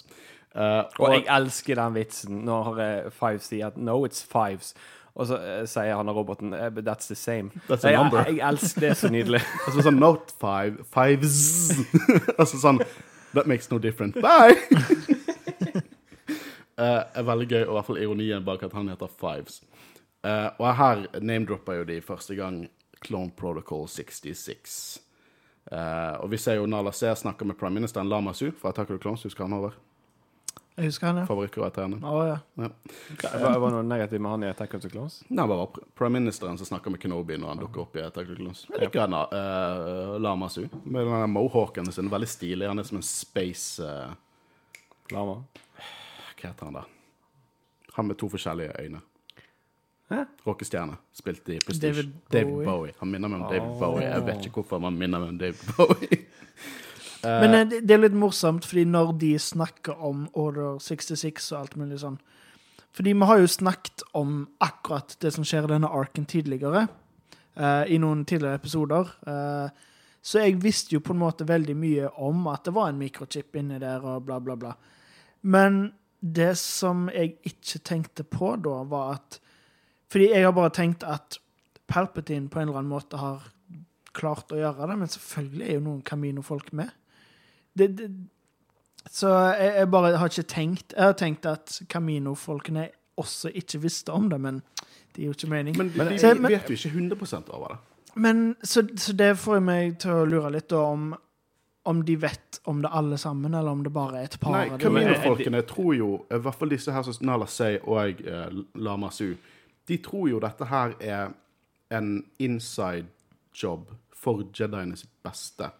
Uh, Og jeg elsker den vitsen når eh, Fives sier at 'no, it's fives'. Og så eh, sier han og roboten eh, but 'that's the same'. That's a jeg, number. jeg, jeg elsker det så nydelig. Altså sånn Note five, fives. Altså sånn That makes no different. Bye! Eh, er veldig gøy, og i hvert fall ironien bak at han heter Fives. Eh, og her name-dropper jo de første gang Clone Protocol 66. Eh, og vi ser jo Nala C snakker med prime ministeren Lama Su fra Attack of the Clones. Husker han over? Jeg husker han, ja. Favorittkarakteren. Oh, ja. Ja. Var var det noe negativt med han i Attack of the Clones? Nei, det var prime ministeren som snakka med Kenobi når han dukker opp i Attack of the Clones. Jeg liker han, uh, Lamasu. Med den mohawken sin. Veldig stilig. Han er som en space uh... Lama? Hva heter han da? Han med to forskjellige øyne. Rockestjerne. Spilt i Prestige. David Bowie. Bowie. Han minner meg om David Bowie. Jeg vet ikke hvorfor man minner meg om David Bowie. Men eh, det, det er litt morsomt, fordi når de snakker om Order 66 og alt mulig sånn Fordi vi har jo snakket om akkurat det som skjer i denne arken tidligere, eh, i noen tidligere episoder. Eh, så jeg visste jo på en måte veldig mye om at det var en mikrochip inni der, og bla, bla, bla. Men det som jeg ikke tenkte på da, var at Fordi jeg har bare tenkt at Palpatine på en eller annen måte har klart å gjøre det, men selvfølgelig er jo noen Camino-folk med. Det, det, så jeg, jeg bare har ikke tenkt Jeg har tenkt at Camino-folkene også ikke visste om det, men det gir jo ikke mening. Men de, de, Så- men- vet jo ikke 100% over det. Men så, så det får meg til å lure litt da om om de vet om det alle sammen, eller om det bare er et par. Nei. Camino-folkene tror jo, i hvert fall disse her som Nala Sey og eh, Lama Su, de tror jo dette her er en inside job for Jediene sitt beste.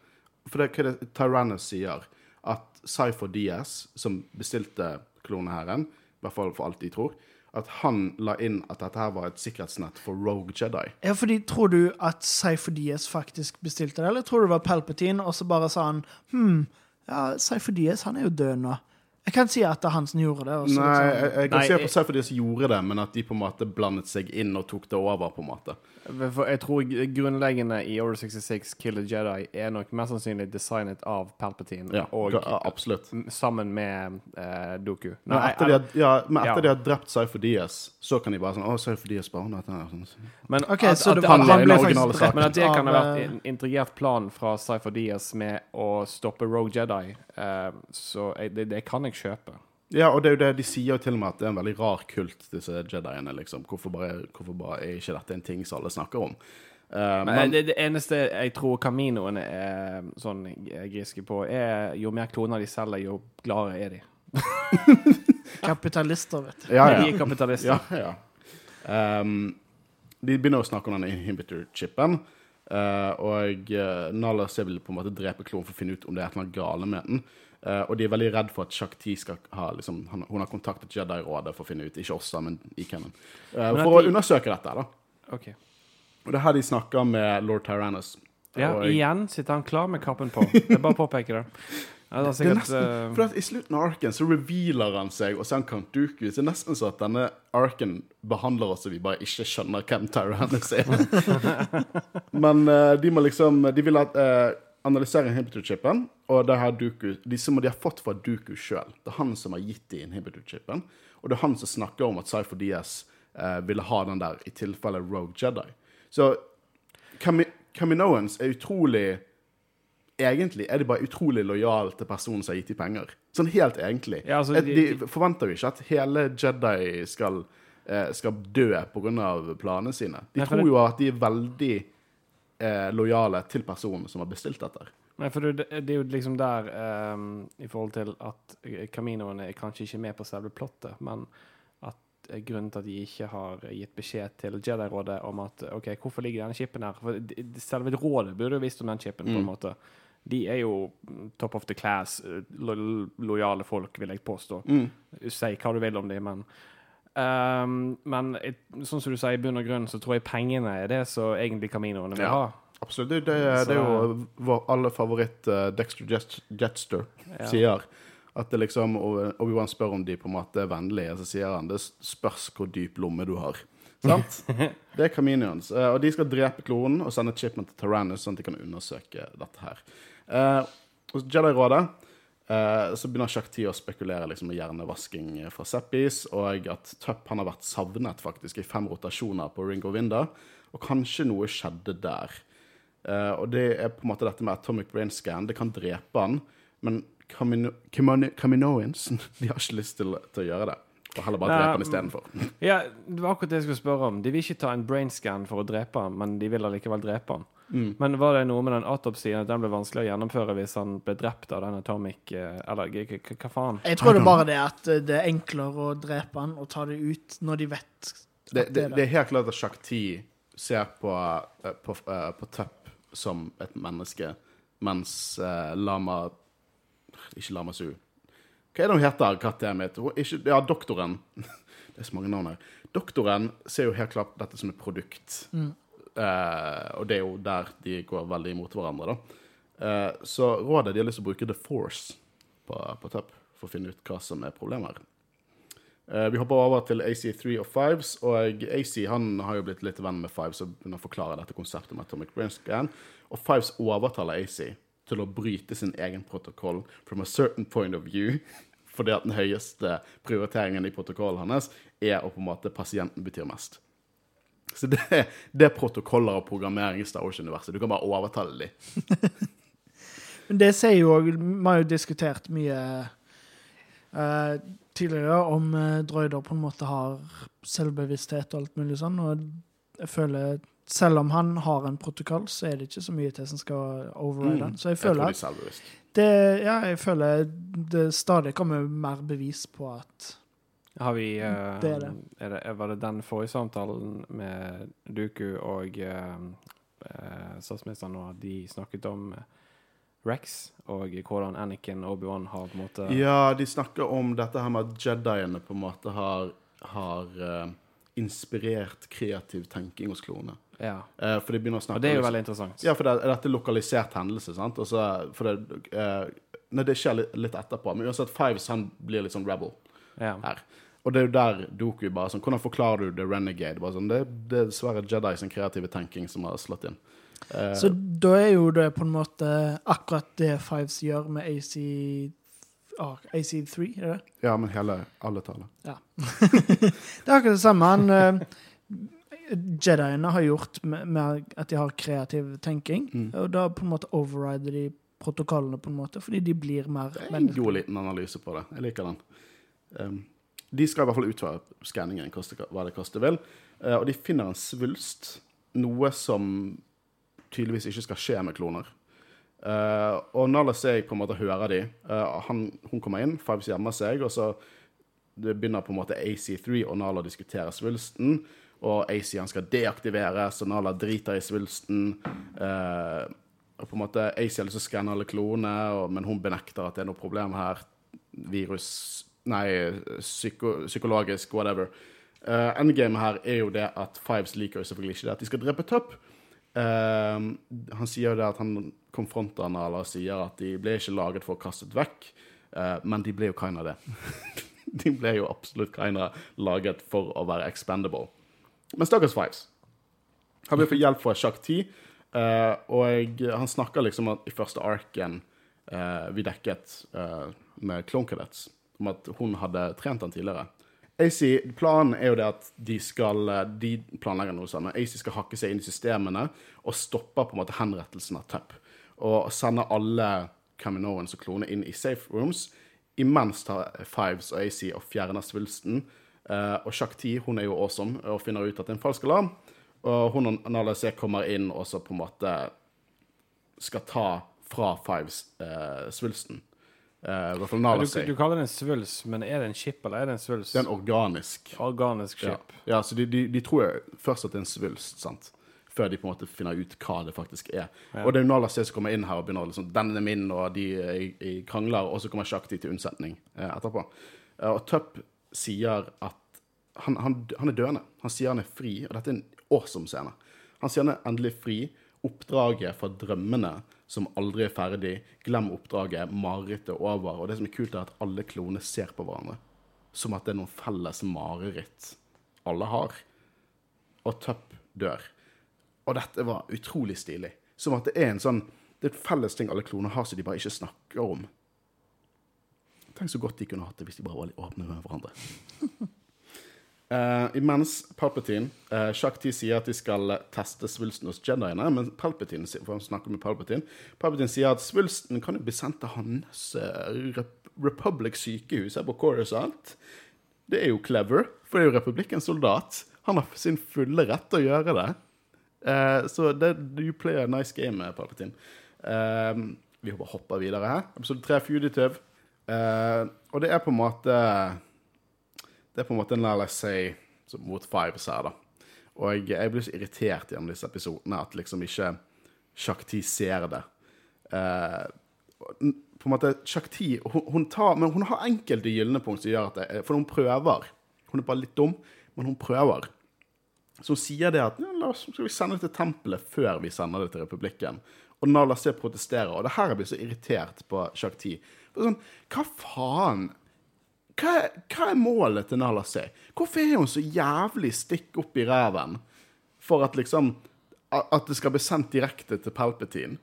For det er hva Tyrannus sier, at Cypher Diaz, som bestilte kloneherren, i hvert fall for alt de tror, at han la inn at dette her var et sikkerhetsnett for Rogue Jedi. Ja, fordi Tror du at Cypher Diaz faktisk bestilte det, eller tror du det var Palpatine, og så bare sa han hm, ja, Cypher Diaz han er jo død nå. Jeg kan si at han som gjorde det. Også, Nei, liksom- jeg, jeg kan Nei, se på som gjorde det, men at de på en måte blandet seg inn og tok det over, på en måte. For jeg tror grunnleggende i Order 66, Kill the Jedi, er nok mest sannsynlig designet av Palpatine. Ja, og absolutt. sammen med uh, Doku. Men etter, de har, ja, men etter Ja. de har drept Cypher Diaz, så kan de bare sånn Å, Cypher Diaz bare dette her. Sånn. men okay, at, så at, det var han ble faktisk drept men at det kan ha vært eh, en integrert plan fra Cypher Diaz med å stoppe Rogue Jedi, uh, så jeg, det, det kan jeg kjøpe. Ja, og det er jo det de sier jo til og med at det er en veldig rar kult, disse Jediene. liksom. Hvorfor bare, hvorfor bare er ikke dette en ting som alle snakker om? Uh, Men, men det, det eneste jeg tror kaminoene er sånn griske på, er jo mer kloner de selger, jo gladere er de. kapitalister, vet du. ja, ja. De er kapitalister. ja, ja. Um, de begynner å snakke om den inhibitor-chipen. Uh, og uh, Nalas vil på en måte drepe klonen for å finne ut om det er noe galt med den. Eh, og de er veldig redd for at Shakti skal ha liksom, han, Hun har kontaktet Jedi-rådet for å finne ut, ikke oss, men i Kennen. Eh, Men for de- å undersøke dette. da. Ok. Og det er her de snakker med lord Tyrannus. Ja, og, igjen sitter han klar med kappen på. Det er bare å påpeke det. Ja, det er Det nesten, eh, for I slutten av arken så revealer han seg, og så er han Count Dooku. Det er nesten så at denne arken behandler oss, og vi bare ikke skjønner hvem Tyrannus er. Men uh, de må liksom De vil at, eh, analysere inhibitor-chipen, og Dooku De må de har fått fra Duku sjøl. Det er han som har gitt de inhibitor-chipen, og det er han som snakker om at Cypher Diaz eh, ville ha den der i tilfelle Rogue Jedi. Så Cami Caminoans er utrolig Egentlig er de bare utrolig lojale til personen som har gitt dem penger. Sånn helt egentlig. Ja, altså, Et- de- de, forventer jo ikke at hele Jedi skal, eh, skal dø pga. planene sine. De tror jo at de er veldig eh, lojale til personen som har bestilt dette. Nei, for det, det er jo liksom der um, I forhold til at kaminoene er kanskje ikke med på selve plottet, men at eh, grunnen til at de ikke har gitt beskjed til Jedi-rådet om at OK, hvorfor ligger denne chipen her? For de- selve rådet burde jo visst om den chipen, på en måte. De er jo mm, top of the class, eh, lo lojale folk, vil jeg påstå. Si hva du vil om dem, men ehm, Men sånn som du sier, i bunn og grunn så tror jeg pengene er det som egentlig kaminoene vil Ja. ha. Absolutt. Det, det, det er jo vår aller favoritt uh, Dexter Jet Jetster Ja. sier. At det liksom, og Obi-Wan spør om de på en måte er vennlige, så sier han det spørs hvor dyp lomme du har. Sant? Det er Caminions. Uh, og de skal drepe klonen og sende chipen til Tyrannus, sånn at de kan undersøke dette her. Uh, Jedi-rådet eh, så begynner Shakti å spekulere liksom, med hjernevasking fra Seppis, og at Tupp har vært savnet faktisk i fem rotasjoner på Ring of Winder, og kanskje noe skjedde der. Uh, og det er på en måte dette med atomic brain scan. Det kan drepe han, men Caminoans de har ikke lyst til, til å gjøre det. Og heller bare drepe han istedenfor. Ja, det var akkurat det jeg skulle spørre om. De vil ikke ta en brainscan for å drepe han, men de vil allikevel drepe han. Mm. Men var det noe med den autopsien at den ble vanskelig å gjennomføre hvis han ble drept av den atomic eh, Eller hva faen? Jeg tror det er bare det at eh, det er enklere å drepe han og ta det ut når de vet at Det, det, er det er helt klart at Shakti ser på, eh, på, på Tupp som et menneske, mens Lama Ikke Lama Su. Hva er det hun heter, ikke, ja, doktoren. Det er så mange navn her. Doktoren ser jo helt klart dette som et produkt. Eh, og det er jo der de går veldig imot hverandre, da. Eh, så rådet de har lyst til å bruke The Force på, på Tup for å finne ut hva som er problemet her. Eh, vi hopper over til AC3 og Fives, og AC han har jo blitt litt venn med Fives og begynner å forklare dette konseptet med Atomic Brain Scan. Og Fives overtaler AC til å bryte sin egen protokoll from a certain point of view. Fordi at den høyeste prioriteringen i protokollen hans er å på en måte pasienten betyr mest. Så det, det er protokoller og programmering i Star Wars-universet. Du kan bare overtale dem. Men det sier jo òg Vi har jo diskutert mye uh, tidligere om uh, droider på en måte har selvbevissthet og alt mulig sånn, og jeg føler selv om han har en protokoll, så er det ikke så mye til som skal override den. Så jeg Mm. Jeg tror føler de at det, ja, jeg føler det stadig kommer mer bevis på at Har vi uh, Det er det. Er det, Var det den forrige samtalen med Duku og uh, statsministeren nå, de snakket om Rex og hvordan Anakin og Obi-Wan har på en måte Ja, de snakker om dette her med at jediene på en måte har, har uh, inspirert kreativ tenking hos klonene. Ja. Eh, for de begynner å snakke Og det er jo veldig interessant. Ja, for det, dette er lokalisert hendelse, sant? Og så, for det, eh, nei, det skjer litt, litt etterpå. Men uansett, Fives han blir litt sånn rebel Ja. her. Og det er jo der Doku bare sånn Hvordan forklarer du The Renegade? Bare sånn, det, det er dessverre Jedi sin kreative tenking som har slått inn. Eh, Så da er jo det på en måte akkurat det Fives gjør med AC Oh, AC3, er det? ja, men hele alle taler. Ja. det er akkurat det samme. Han, eh, Jediene har gjort med, at de har kreativ tenking, Mm. og da på en måte overrider de protokollene på en måte, fordi de blir mer Det er en god liten analyse på det. Jeg liker den. Um, de skal i hvert fall utføre skanningen, hva det koste vil. Uh, og de finner en svulst, noe som tydeligvis ikke skal skje med kloner. Uh, og Nala Seg på en måte hører de. Uh, han, hun kommer inn, Fives gjemmer seg, og så begynner på en måte AC3 og Nala å diskutere svulsten. Og AC skal deaktiveres, og Nala driter i svulsten. Eh, og på en måte AC har lyst til å skanne alle klonene, og, men hun benekter at det er noe problem her. Virus Nei, psyko, psykologisk, whatever. Uh, endgame her er jo det at Fives liker jo selvfølgelig ikke det at de skal drepe Tupp. Uh, han sier jo det at han konfronter Nala og sier at de ble ikke laget for å kastet vekk, uh, men de ble jo kind of det. de ble jo absolutt kind of laget for å være expendable. Men stakkars Fives. Han vil fått hjelp fra Sjakk 10, uh, og han snakker liksom at i første arken uh, vi dekket uh, med Clone Cadets, om at hun hadde trent han tidligere. AC, Planen er jo det at de skal eh, De planlegger noe sånn. AC skal hakke seg inn i systemene og stoppe på en måte henrettelsen av Tupp. Og sende alle Caminoans og kloner inn i safe rooms. Imens tar Fives og AC og fjerner svulsten. Eh, og Shakti hun er jo awesome og finner ut at det er en falsk alarm. Og hun og Nala C kommer inn og så på en måte skal ta fra Fives eh, svulsten. Eh, Du, du kaller det en svulst, men er det en chip, eller er det en svulst? Det er en organisk Organisk ja. chip. ja, så de, de, de tror først at det er en svulst, sant? Før de på en måte finner ut hva det faktisk er. Ja. Og det er Nala C som kommer inn her og begynner liksom, den er min, og de er krangler, og så kommer Shakti til unnsetning eh, etterpå. Eh, og Tupp sier at han, han, han er døende. Han sier han er fri, og dette er en awesome scene. Han sier han er endelig fri. Oppdraget fra drømmene som aldri er ferdig. Glem oppdraget. Marerittet er over. Og det som er kult, er at alle klonene ser på hverandre. Som at det er noen felles mareritt alle har. Og Tupp dør. Og dette var utrolig stilig. Som at det er en sånn Det er et felles ting alle kloner har som de bare ikke snakker om. Tenk så godt de kunne hatt det hvis de bare var litt åpne med hverandre. Eh, imens Palpatine uh, Shakti sier at de skal teste svulsten hos Jediene, men Palpatine for han snakker med Palpatine Palpatine sier at svulsten kan jo bli sendt til hans uh, Republic sykehus her på Coruscant. Det er jo clever, for det er jo republikkens soldat. Han har sin fulle rett til å gjøre det. Uh, så det, you play a nice game, Palpatine. Eh, vi bare hopper videre her. Episode 3, Fugitive. Eh, og det er på en måte Det er på en måte en la oss si mot Fives her, da. Og jeg, blir så irritert gjennom disse episodene at liksom ikke Shakti ser det. Eh, på en måte, Shakti hun, hun tar, Men hun har enkelte gylne punkt som gjør at det, For hun prøver. Hun er bare litt dum, men hun prøver. Så hun sier det at ja, la oss, skal vi sende det til tempelet før vi sender det til republikken. Og Nala ser protesterer, og det her blir så irritert på Shakti. Sånn, Hva faen? Hva, hva er målet til Nala C? Hvorfor er hun så jævlig stikk opp i ræven for at liksom At det skal bli sendt direkte til Palpatine?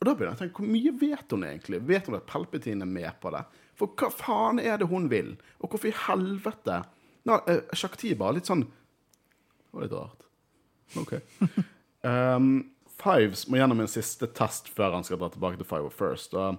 Og da begynner jeg å tenke, Hvor mye vet hun egentlig? Vet hun at Palpatine er med på det? For hva faen er det hun vil? Og hvorfor i helvete? Nå, uh, Shakti var litt sånn Det var litt rart. OK. Um, Fives må gjennom en siste test før han skal dra tilbake til Five First. Og,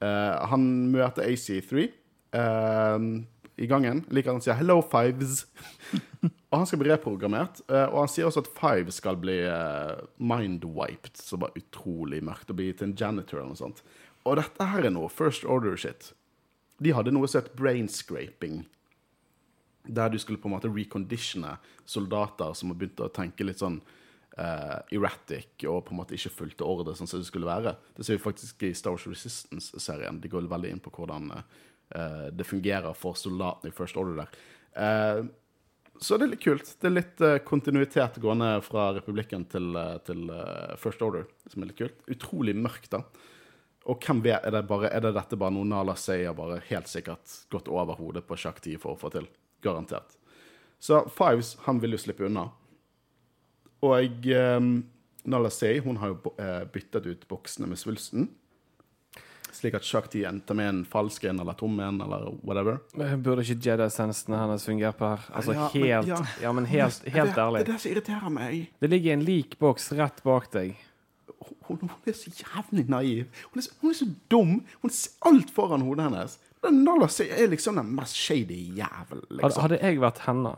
uh, han møter AC3 eh, i gangen. Liker han sier 'Hello, Fives'. Og han skal bli reprogrammert. eh, og han sier også at Five skal bli uh, mind-wiped, som var utrolig mørkt, og bli til en janitor eller noe sånt. Og dette her er noe First Order-shit. De hadde noe som het brainscraping. Der du skulle på en måte reconditione soldater som har begynt å tenke litt sånn uh, erratic og på en måte ikke fulgte ordre sånn som det skulle være. Det ser vi faktisk i Star Wars Resistance-serien. De går veldig inn på hvordan eh, det fungerer for soldatene i First Order der. Eh, så det er litt kult. Det er litt eh, kontinuitet gående fra Republikken til, eh, til First Order, som er litt kult. Utrolig mørkt, da. Og hvem vet, er det, bare, er det dette bare noe Nala Sey bare helt sikkert gått over hodet på sjakk 10 for å få til? Garantert. Så Fives, han vil jo slippe unna. Og um, Nala Sey, hun har jo byttet ut boksene med svulsten. Slik at Shakti endte med en falsk en eller tom en eller whatever. Burde ikke Jedi-sensene hennes fungere på her? Altså Ja, men- helt ja. Ja, men helt, helt det, ærlig. Det er det som irriterer meg. Det ligger en lik boks rett bak deg. Hun, hun er så jævlig naiv. Hun er så, hun er så dum. Hun ser alt foran hodet hennes. Den er liksom den mest shady jævel, Hadde, liksom. hadde jeg vært henne,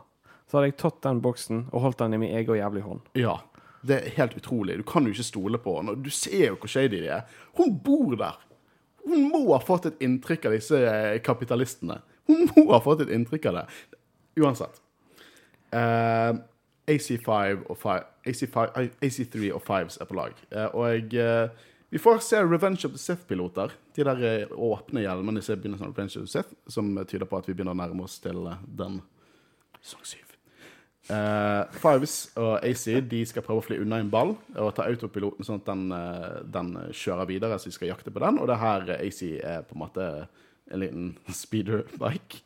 så hadde jeg tatt den boksen og holdt den i min egen jævlig hånd. Ja. Det er helt utrolig. Du kan jo ikke stole på henne. Du ser jo hvor shady de er. Hun bor der. Hun må ha fått et inntrykk av disse eh, kapitalistene. Hun må ha fått et inntrykk av det. Uansett. Uh, AC5 og 5, AC5, eh, AC3 og 5s er på lag. Eh, og eh, vi får se Revenge of the Sith-piloter. De der eh, åpne hjelmene som Revenge of the Sith, som tyder på at vi begynner å nærme oss til eh, den sesong 7. Uh, Fives og AC de skal prøve å fly unna en ball og ta autopiloten sånn at den, eh, den kjører videre, så de skal jakte på den. Og det her eh, AC er på en måte en liten speederbike,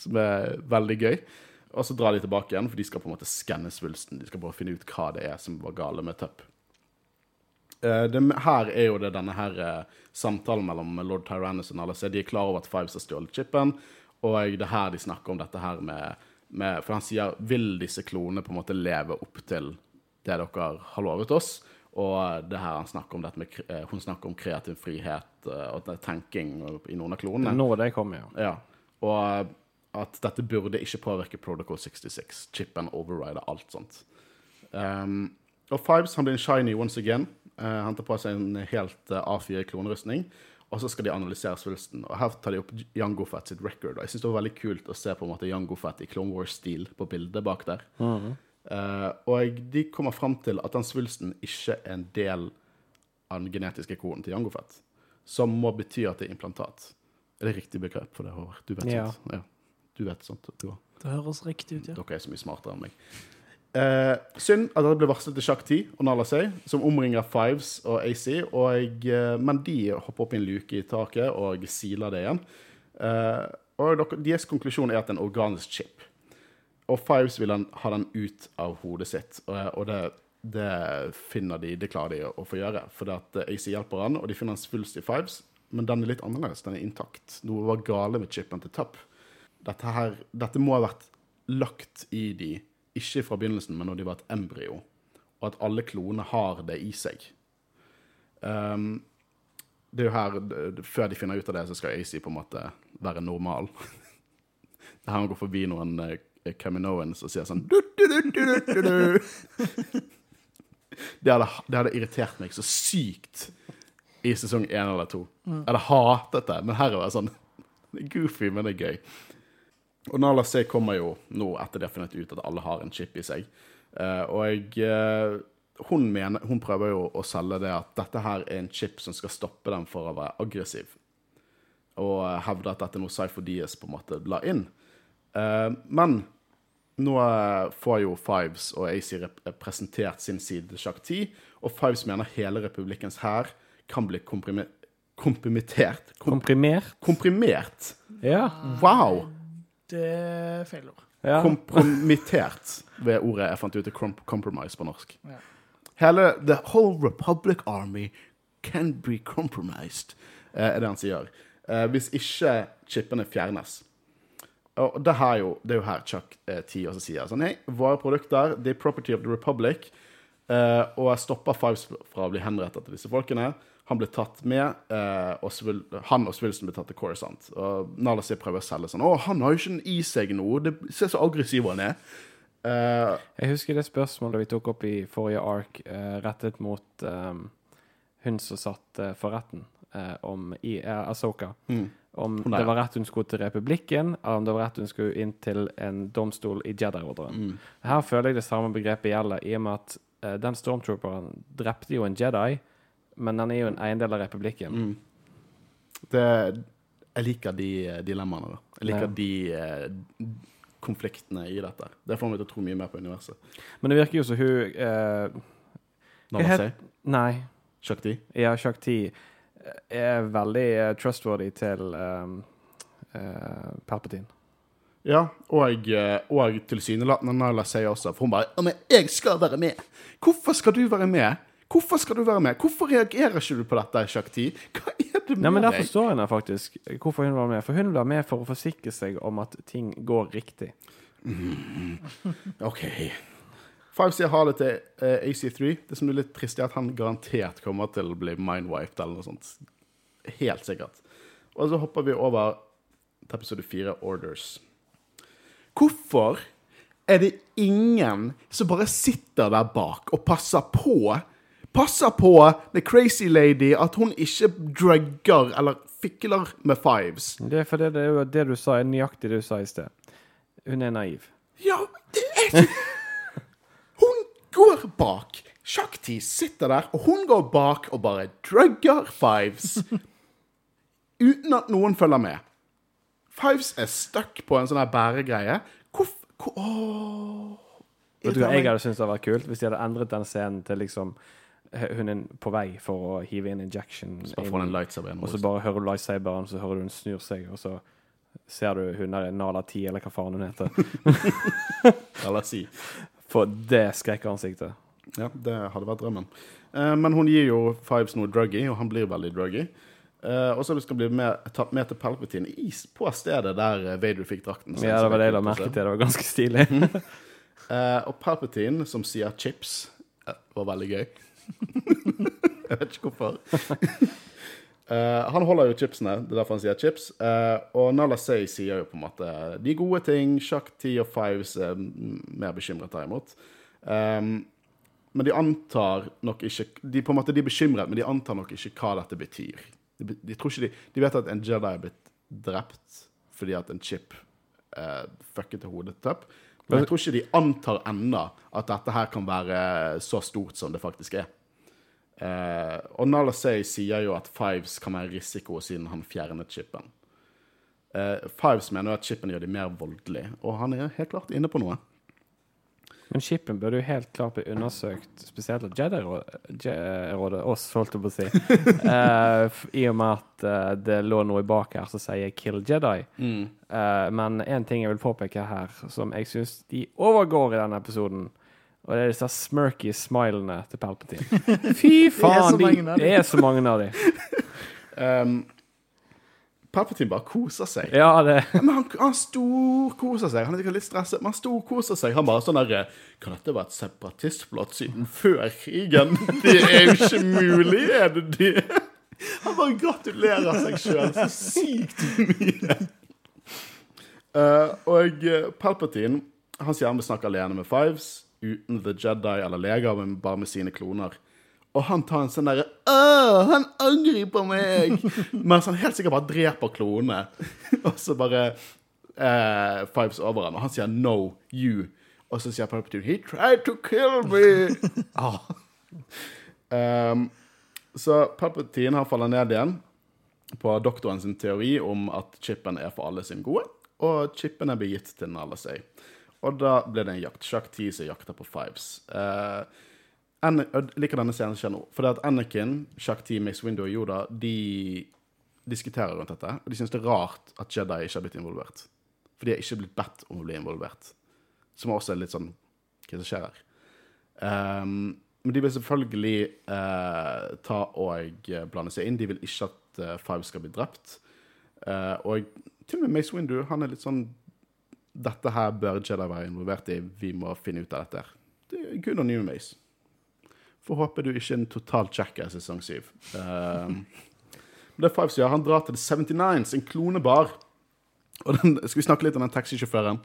som er veldig gøy. Og så drar de tilbake igjen, for de skal på en måte skanne svulsten. De skal bare finne ut hva det er som var gale med Tupp. Uh, det, her er jo det denne her uh, samtalen mellom lord Tyrannus og Nala De er klar over at Fives har stjålet chipen, og det er her de snakker om dette her med, med For han sier vil disse klonene på en måte leve opp til det dere har lovet oss? Og det her han snakker om med, eh, hun snakker om kreativ frihet eh, og tenking i noen av klonene. Nå det kommer, ja. Ja, og at dette burde ikke påvirke Protocol 66. Chipen overrider alt sånt. Um, og Fives han blir en shiny once again. Uh, han tar på seg en helt uh, A4 klonerustning. Og så skal de analysere svulsten. Og her tar de opp Jango Fett sitt record. Og jeg syns det var veldig kult å se på en måte Jango Fett i Clone Wars-stil på bildet bak der. Eh, og de kommer fram til at den svulsten ikke er en del av den genetiske koden til Jango Fett. Som må bety at det er implantat. Er det riktig begrep for det, Håvard? Du vet Ja. sånt? Ja. Du vet sånt. du. Det høres riktig ut, ja. Dere er så mye smartere enn meg. Eh, synd at det ble varslet til Sjakk 10 og Nala Sey, som omringer Fives og AC. Og, eh, men de hopper opp i en luke i taket og siler det igjen. Eh, og deres konklusjon er at det er en organisk chip. Og Fives vil han, ha den ut av hodet sitt, og, og det, det finner de, det klarer de å, få gjøre. For det at AC hjelper han, og de finner en svulst i Fives, men den er litt annerledes. Den er intakt. Noe var gale med chipen til Tupp. Dette, dette må ha vært lagt i de, ikke fra begynnelsen, men når de var et embryo. Og at alle klonene har det i seg. Um, det er jo her, Før de finner ut av det, så skal AC på en måte være normal. Det er her han går forbi noen uh, Caminoans og sier sånn du, du, du. Det hadde, det hadde irritert meg så sykt i sesong én eller to. Jeg hadde hatet det, men her er det sånn goofy, men det er gøy. Og Nala C kommer jo nå etter det funnet ut at alle har en chip i seg. Eh, og jeg, eh, hun, mener, hun prøver jo å selge det at dette her er en chip som skal stoppe dem for å være aggressiv. Og eh, hevde at dette er noe Cypher Diaz på en måte la inn. Men nå får jo Fives og AC presentert sin side sjakk 10, og Fives mener hele republikkens hær kan bli komprimi kompromittert. Kom Komprimert? komprimert. Ja. Wow! Det er feil ord. ja. Kompromittert ved ordet jeg fant ut er compromise på norsk. Ja. Hele The whole Republic Army can be compromised, eh, er det han sier. Eh, hvis ikke chipene fjernes. Og det, her er jo, det er jo her Chuck eh, T også sier sånn Hei, våre produkter det er property of the Republic. Eh, og jeg stopper Fives fra å bli henrettet til disse folkene. Han ble tatt med, eh, og Svul han og Svilson ble tatt til Coruscant. Og Nala sier prøver å selge sånn Å, han har jo ikke i seg nå. Det ser så aggressiv han er. Eh, Jeg husker det spørsmålet vi tok opp i forrige ark, eh, rettet mot um, hun som satt eh, for retten, eh, om i eh, Asoka. mm. Om det var rett hun skulle til republikken, eller om det var rett hun skulle inn til en domstol i Jedi-ordren. Mm. Her føler jeg det samme begrepet gjelder, i og med at eh, den stormtrooperen drepte jo en Jedi, men den er jo en eiendel av republikken. Mm. Det, jeg liker de eh, dilemmaene. da. Jeg liker Ja. de eh, konfliktene i dette. Det får meg til å tro mye mer på universet. Men det virker jo som hun eh, sier Nei, Shakti? ja, Shakti eh, er veldig eh, trustworthy til um, uh, Palpatine. Ja, og, og tilsynelatende Nala sier også, for hun bare 'Men jeg skal være med!' Hvorfor skal du være med? Hvorfor skal du være med? Hvorfor reagerer ikke du på dette, Shakti? Hva er det med Nei, men Der forstår jeg henne faktisk hvorfor hun var med. For hun var med for å forsikre seg om at ting går riktig. OK. Five sier ha det til uh, AC3. Det som er litt trist, er at han garantert kommer til å bli mindwiped eller noe sånt. Helt sikkert. Og så hopper vi over til episode fire, Orders. Hvorfor er det ingen som bare sitter der bak og passer på? Passer på The Crazy Lady at hun ikke drugger eller fikler med fives. Det er fordi det jo det du sa, er nøyaktig det du sa i sted. Hun er naiv. Ja, det er ikke Hun går bak. Shakti sitter der, og hun går bak og bare drugger Fives. Uten at noen følger med. Fives er stuck på en sånn her bæregreie. Hvorfor hvor. Vet du hva jeg hadde syntes hadde vært kult? Hvis de hadde endret den scenen til liksom hun er på vei for å hive inn injection, Bare inn, lightsaber og så bare hører du lightsaberen, så hører du hun snur seg, og så ser du hun der Nala 10, eller hva faen hun heter. Nala si. For det skrekkansiktet. Ja, det hadde vært drømmen. Eh, men hun gir jo Fives noe druggy, og han blir veldig druggy. Eh, og så skal bli med, tatt med til Palpatine i, på stedet der eh, Vader fikk drakten. sin, Ja, det var det jeg la merke til. Det var ganske stilig. Eh, og Palpatine, som sier chips, eh, var veldig gøy. jeg vet ikke hvorfor. Uh, han holder jo chipsene, det er derfor han sier chips. Uh, og Nala Say sier jo på en måte de gode ting. Sjakk, ti og Fives er mer bekymret derimot. Um, men de antar nok ikke De på en måte de er bekymret, men de antar nok ikke hva dette betyr. De, de, tror ikke de, de vet at en Jedi er blitt drept fordi at en chip uh, fucket til hodet opp. Men jeg tror ikke de antar ennå at dette her kan være så stort som det faktisk er. Eh, og Nala Say sier jo at Fives kan være risiko siden han fjernet chipen. Eh, Fives mener jo at chipen gjør de mer voldelige, og han er helt klart inne på noe. Men chipen burde jo helt klart bli undersøkt, spesielt av Jedi-rådet, oss, holdt jeg på å si. Eh, I og med at eh, det lå noe bak her som sier 'kill Jedi'. Eh, men én ting jeg vil påpeke her, som jeg syns de overgår i denne episoden, og det er disse smirky smilene til Palpatine. Fy faen! så mange av de, de. det er så mange av dem. Um, Palpatine bare koser seg. Ja, det Men han, han storkoser seg. Han er litt stresset, men han storkoser seg. Han bare sånn der Kan dette være et separatistplott siden før krigen? Det er jo ikke mulig, er det det? Han bare gratulerer seg sjøl så sykt mye. Uh, og eh, Palpatine han sier han vil snakke alene med Fives, uten The Jedi eller Lega, men bare med sine kloner. Og han tar en sånn derre han angriper meg! Mens han helt sikkert bare dreper klonene. og så bare eh, Fives over ham, og han sier 'no, you'. Og så sier Palpatine 'he tried to kill me'. ah. um, så Palpatine har falt ned igjen på doktoren sin teori om at chipen er for alle sin gode, og chipen er begitt til Nalasay. Og da ble det en jakt. Shakti som jakter på Fives. Uh, jeg liker denne scenen som nå. For det at Anakin, Shakti, Mace Window og Yoda de diskuterer rundt dette. Og de syns det er rart at Jedi ikke har blitt involvert. For de har ikke blitt bedt om å bli involvert. Som også er litt sånn Hva som skjer her? Um, men de vil selvfølgelig uh, ta og eh, blande seg inn. De vil ikke at uh, Five skal bli drept. Uh, og til og med Mace Windu han er litt sånn Dette her bør Jedi være involvert i. Vi må finne ut av dette. Det er good on you, Mace. Får håpe du ikke er en total jackass i sesong 7. Um, det er Five sier, han drar til The 79s, en klonebar. Og den, skal vi snakke litt om den taxisjåføren?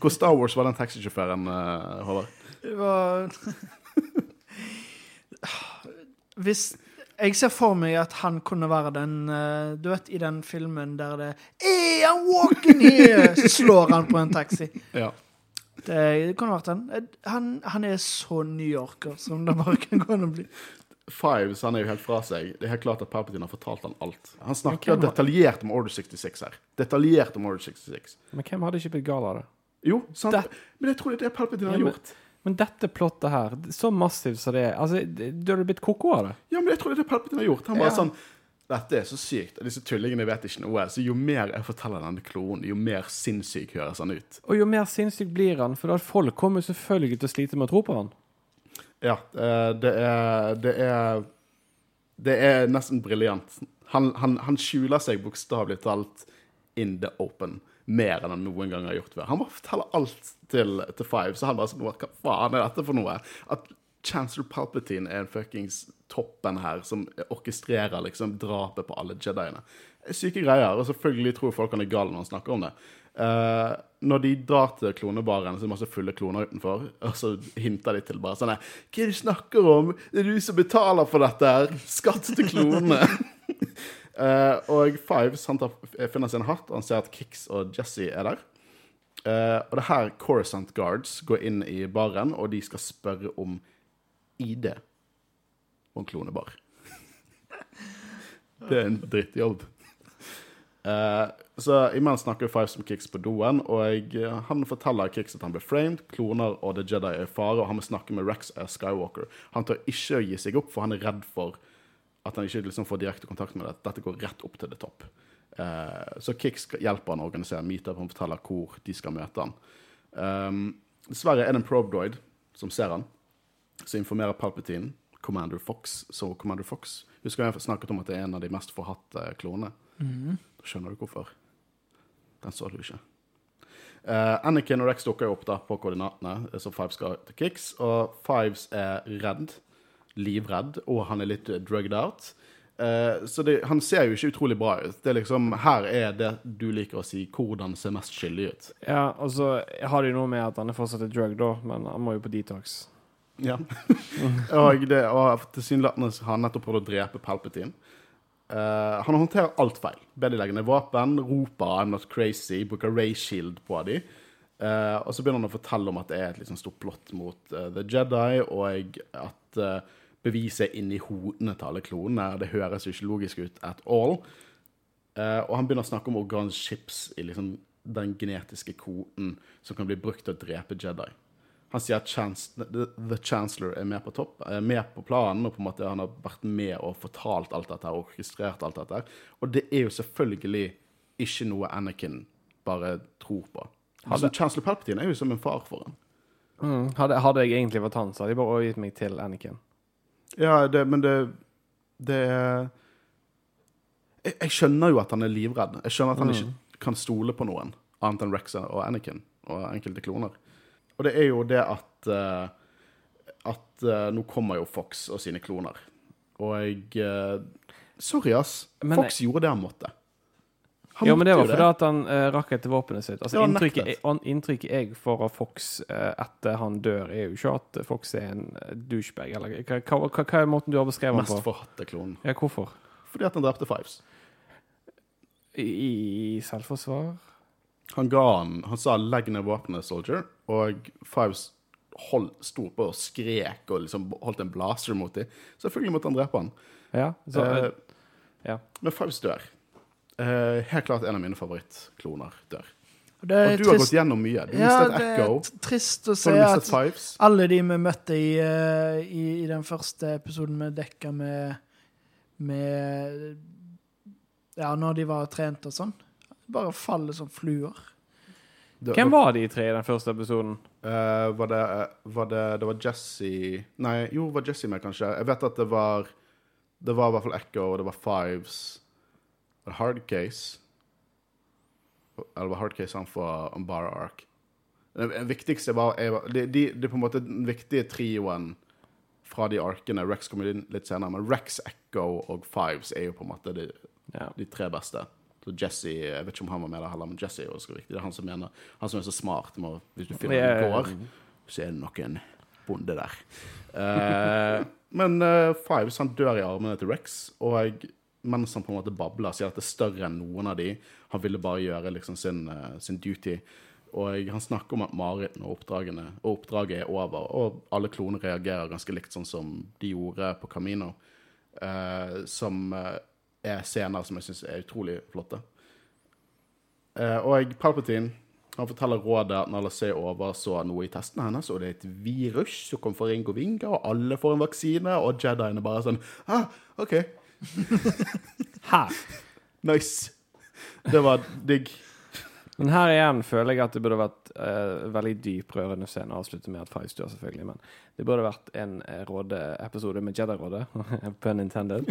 Hvor Star Wars var den taxisjåføren, uh, Håvard? Det var Hvis Jeg ser for meg at han kunne være den uh, Du vet, i den filmen der det Hey, I'm walking here! Slår han på en taxi. Ja. Det, det kunne vært han. han. Han er så New Yorker som det bare kan gå an å bli. Fives han er jo helt fra seg. Det er helt klart at Palpatine har fortalt han alt. Han snakker hvem har- detaljert om Order 66 her. Detaljert om Order 66. Men hvem hadde ikke blitt gal av det? Jo, sant? Det- Men jeg tror det er det Palpatine har Ja, men- gjort. Men dette plottet her, så massivt som det er altså, Du hadde blitt koko av det. Ja, men jeg tror det er det Palpatine har gjort. Han bare Ja. sånn Dette er så sykt. og Disse tullingene vet ikke noe. Så jo mer jeg forteller denne klonen, jo mer sinnssyk høres han ut. Og jo mer sinnssyk blir han, for at folk kommer selvfølgelig til å slite med å tro på han. Ja, eh, det er Det er, det er nesten briljant. Han, han, han skjuler seg bokstavelig talt in the open mer enn han noen gang har gjort før. Han bare forteller alt til, til Five, så han bare sånn Hva faen er dette for noe? At Chancellor Palpatine er en fuckings toppen her som orkestrerer liksom drapet på alle Jediene. Syke greier. Og selvfølgelig tror folk han er gal når han snakker om det. Uh, når de drar til klonebaren, så er det masse fulle kloner utenfor, og så hinter de til bare sånn Hva er det du snakker om? Det er du som betaler for dette her! Skatt til klonene! Eh, og Fives han tar, finner sin hatt, og han ser at Kix og Jesse er der. Uh, og det er her Coruscant Guards går inn i baren, og de skal spørre om ID på en klonebar. det er en drittjobb. Uh, så imens snakker Fives med Kix på doen, og eh, han forteller Kix at han ble framed, kloner og The Jedi er i fare, og han må snakke med Rex eh, Skywalker. Han tør ikke å gi seg opp, for han er redd for at han ikke liksom får direkte kontakt med det. Dette går rett opp til det topp. Eh, så Kix hjelper han å organisere meetup, han forteller hvor de skal møte han. Um, dessverre er det en Probdoid som ser han, som informerer Palpatine, Commander Fox, så Commander Fox Husker jeg snakket om at det er en av de mest forhatte klonene? Da skjønner du hvorfor. Den så du ikke. Uh, Anakin og Rex dukker jo opp da på koordinatene, så Fives skal til Kix. Og Fives er redd, livredd, og han er litt eh, drugged out. Eh, så det, han ser jo ikke utrolig bra ut. Det er liksom, Her er det du liker å si, hvordan ser mest skyldig ut. Ja, og så har det jo noe med at han er fortsatt et drug, da, men han må jo på detox. Ja. og det, og tilsynelatende har han nettopp prøvd å drepe Palpatine. Uh, han håndterer alt feil. Ned våpen, roper 'I'm not crazy', bruker Ray Shield på dem. Uh, og så begynner han å fortelle om at det er et liksom stort plott mot uh, The Jedi, og at beviset inni hodene til alle klonene. Det høres jo ikke logisk ut at all. Eh, og han begynner å snakke om organships i liksom den genetiske koden som kan bli brukt til å drepe Jedi. Han sier at the, Chancellor er med på topp, er med på planen, og på en måte han har vært med og fortalt alt dette og orkestrert alt dette. Og det er jo selvfølgelig ikke noe Anakin bare tror på. Altså, Chancellor Palpatine er jo som en far for ham. Mm. Hadde, hadde jeg egentlig vært han, så hadde jeg bare overgitt meg til Anakin. Ja, det, men det Det er jeg, jeg skjønner jo at han er livredd. Jeg skjønner at han ikke kan stole på noen annet enn Rex og Anakin og enkelte kloner. Og det er jo det at uh, At uh, nå kommer jo Fox og sine kloner. Og jeg uh, Sorry, ass. Men- Fox gjorde det han måtte. Han Ja, men det var fordi at han uh, rakk etter våpenet sitt. Altså, inntrykket, inntrykket jeg får av Fox uh, etter han dør, er jo ikke at Fox er en uh, douchebag. Eller hva, hva, hva, er måten du har beskrevet Mest han på? forhatte klonen. Ja, hvorfor? Fordi at han drepte Fives. I, I selvforsvar? Han ga han Han sa 'legg ned våpenet, soldier', og Fives hold, sto på og skrek og liksom holdt en blaster mot dem. Selvfølgelig måtte han drepe han. Ja. Så, uh, ja. Men Fives dør. Eh, helt klart en av mine favorittkloner dør. Og det er Og du har gått gjennom mye. Du ja, mistet det er Echo. trist å se at Fives. alle de vi møtte i, uh, i, i den første episoden vi dekka med med Ja, når de var trent og sånn. Bare faller som fluer. Det- Hvem var de tre i den første episoden? Uh, var, det, var det Det var Jesse Nei, jo, var Jesse med, kanskje? Jeg vet at det var Det var i hvert fall Echo, og det var Fives. Var det Hard Case? Eller var Hard Case han for Umbara Ark? Det viktigste var jeg de, de, er på en måte den viktige trioen fra de arkene. Rex kommer inn litt senere, men Rex, Echo og Fives er jo på en måte de, Ja. de tre beste. Så Jesse Jeg vet ikke om han var med der heller, men Jesse er også viktig. Det er han som mener Han som er så smart. Må, hvis du finner en gård, så er det nok en bonde der. Uh, men uh, Fives han dør i armene til Rex, og mens han på en måte babler, sier at det er større enn noen av de. Han ville bare gjøre liksom sin, eh, sin duty. Og han snakker om at Marit og, og oppdraget er over, og alle kloner reagerer ganske likt sånn som de gjorde på Camino. eh, som eh, er scener som jeg syns er utrolig flotte. Eh, og Palpatine han forteller rådet at når Lassie overså noe i testene hennes, og det er et virus som kom fra Ringo Vinga, og alle får en vaksine, og Jediene bare sånn ah, OK, Her. nice. Det var digg. Men her igjen føler jeg at det burde vært uh, veldig dyp rørende scene. Avslutte med at Five dør, selvfølgelig. Men det burde vært en eh, råde-episode med Jedi-rådet. Pun intended.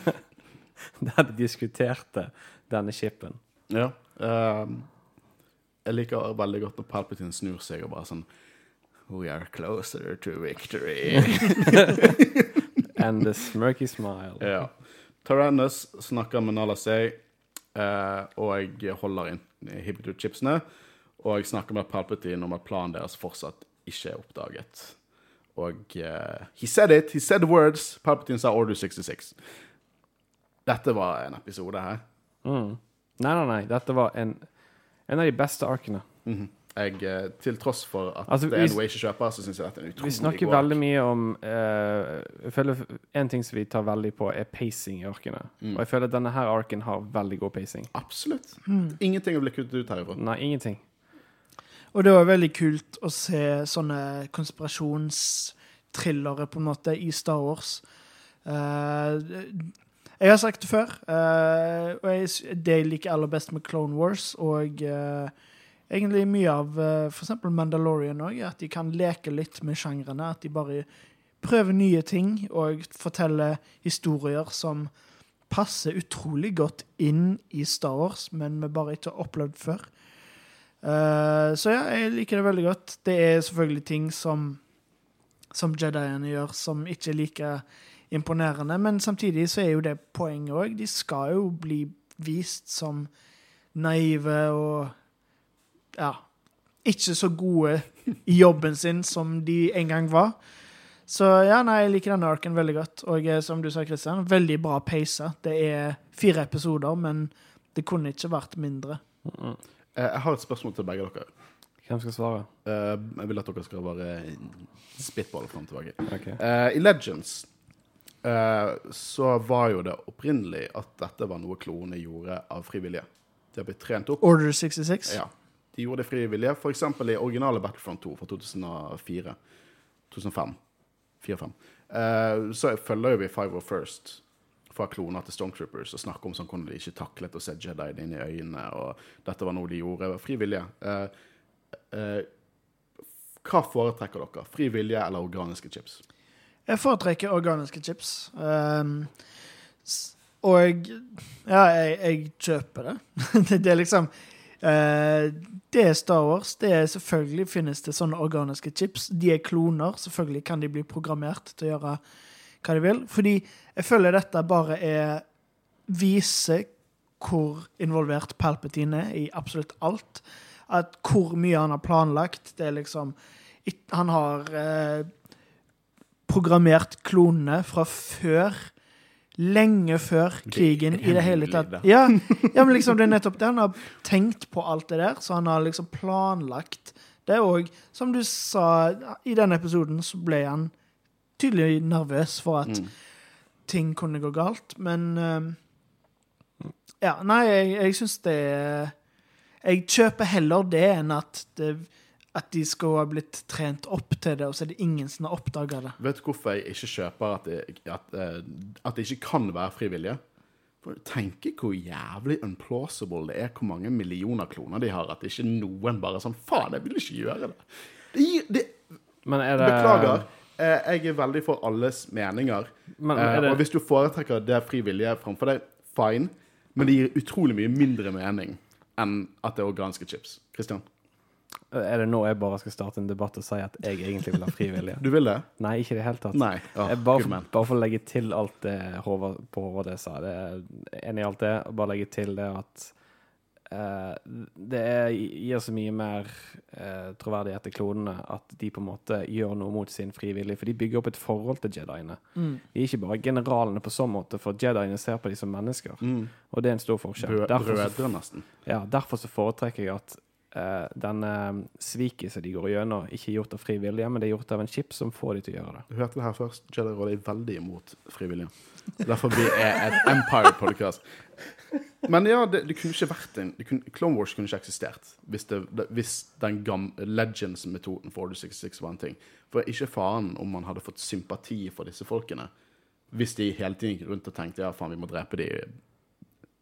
Der de diskuterte denne chipen. Ja. Um, jeg liker veldig godt når Palpatine snur seg og bare sånn We are closer to victory. And the smirky smile. ja. Tyrannus snakker med Nala Say, eh, og holder inn Hibitu-chipsene. Og jeg snakker med Palpatine om at planen deres fortsatt ikke er oppdaget. Og uh, He said it! He said the words! Palpatine sa Order 66. Dette var en episode her. Mm. Nei, nei, nei. Dette var en, en av de beste arkene. Mhm. Jeg, eh, til tross for at Altså, det er noe jeg ikke kjøper, så syns jeg dette er en utrolig god Vi snakker god veldig mye om uh, Jeg føler En ting som vi tar veldig på, er pacing i arkene. Mm. Og jeg føler at denne her arken har veldig god pacing. Absolutt. Ingenting å bli kuttet ut herifra. Nei, ingenting. Og det var veldig kult å se sånne konspirasjonstrillere på en måte i Star Wars. Uh, jeg har sagt det før, uh, og jeg, det jeg liker aller best med Clone Wars og eh, egentlig mye av uh, f.eks. Mandalorian òg, at de kan leke litt med sjangrene. At de bare prøver nye ting og forteller historier som passer utrolig godt inn i Star Wars, men vi bare ikke har opplevd før. Eh, så ja, jeg liker det veldig godt. Det er selvfølgelig ting som som Jediene gjør, som ikke er like imponerende, men samtidig så er jo det poenget òg. De skal jo bli vist som naive og ja, ikke så gode i jobben sin som de en gang var. Så ja, nei, jeg liker denne arken veldig godt. Og eh, som du sa, Christian, veldig bra peisa. Det er fire episoder, men det kunne ikke vært mindre. Mm. Eh, jeg har et spørsmål til begge dere. Hvem skal svare? Eh, jeg vil at dere skal bare spitballe fram tilbake. Ok. Eh, I Legends eh, så var jo det opprinnelig at dette var noe klonene gjorde av frivillige. De har blitt trent opp. Order 66. Ja, de gjorde det frivillige, f.eks. I originale Battlefront 2 fra 2004. 2005. 4-5. Eh, så følger vi Five of First fra kloner til Stormtroopers og snakker om sånn hvordan de ikke taklet å se Jedi inn i øynene, og dette var noe de gjorde frivillige. Uh, eh, hva foretrekker dere? Frivillige eller organiske chips? Jeg foretrekker organiske chips. Um, og ja, jeg, jeg kjøper det. det. Er liksom Det er Star Wars. Det er Selvfølgelig finnes det sånne organiske chips. De er kloner. Selvfølgelig kan de bli programmert til å gjøre hva de vil. Fordi jeg føler dette bare er Viser hvor involvert Palpatine er i absolutt alt. At hvor mye han har planlagt. Det er liksom Han har eh, programmert klonene fra før. Lenge før krigen i det hele tatt. Ja, ja, men liksom det er nettopp det. Han har tenkt på alt det der, så han har liksom planlagt det. Og som du sa, i den episoden så ble han tydelig nervøs for at Mm. ting kunne gå galt. Men eh, Ja, nei, jeg, jeg syns det Jeg kjøper heller det enn at, det, at de skal ha blitt trent opp til det, og så er det ingen som har oppdaga det. Vet du hvorfor jeg ikke kjøper at det, at, eh, at det ikke kan være frivillige? For Tenk hvor jævlig unplausible det er hvor mange millioner kloner de har. At ikke noen bare sånn Faen, jeg vil ikke gjøre det. det, gir- det Men er det beklager. Eh, jeg er veldig for alles meninger. Men Eh, er det og hvis du foretrekker det frivillige framfor deg, fine. Men det gir utrolig mye mindre mening enn at det er organske chips. Kristian? Er det nå jeg bare skal starte en debatt og si at jeg egentlig vil ha fri vilje? Du vil det? Nei, ikke i det hele tatt. Nei. Oh, Jeg bare, for, bare for å legge til alt det Håvard på HD sa. Det er enig i alt det. Og bare legge til det at uh, det er, gir så mye mer uh, troverdighet til klonene at de på en måte gjør noe mot sin frivillige. For de bygger opp et forhold til jediene. Mm. De er ikke bare generalene på sånn måte, for jediene ser på dem som mennesker. Mm. Og det er en stor forskjell. Derfor så brødre, nesten. ja, derfor så foretrekker jeg at eh, uh, sviket som de går gjennom, ikke gjort av frivillige, men det er gjort av en chip som får de til å gjøre det. Du hørte det her først. Jedi Råd er veldig imot frivillige. Derfor vi er et Empire-podcast. Men ja, det, det kunne ikke vært en kunne, Clone Wars kunne ikke eksistert hvis, det, det, hvis den gamle Legends-metoden for Order 66 var en ting. For ikke faen om man hadde fått sympati for disse folkene hvis de hele tiden gikk rundt og tenkte ja, faen, vi må drepe de.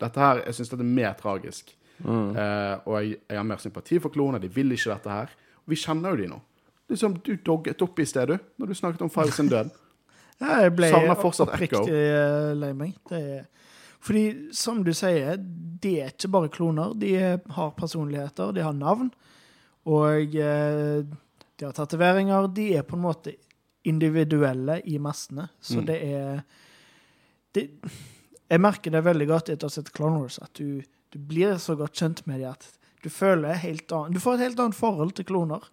Dette her, Jeg syns dette er mer tragisk. Eh, og jeg, jeg har mer sympati for klonene. De vil ikke dette her. Og vi kjenner jo de nå. Liksom, Du dogget opp i sted, du, når du snakket om Five sin død. Ja, jeg ble oppriktig eh, lei meg. Det er, fordi, som du sier, de er ikke bare kloner. De har personligheter, de har navn, og eh, de har tatoveringer. De er på en måte individuelle i massene, så Mm. det er det, Jeg merker det veldig godt etter å ha sett Clone Wars, at du, du blir så godt kjent med dem at du føler helt annet Du får et helt annet forhold til kloner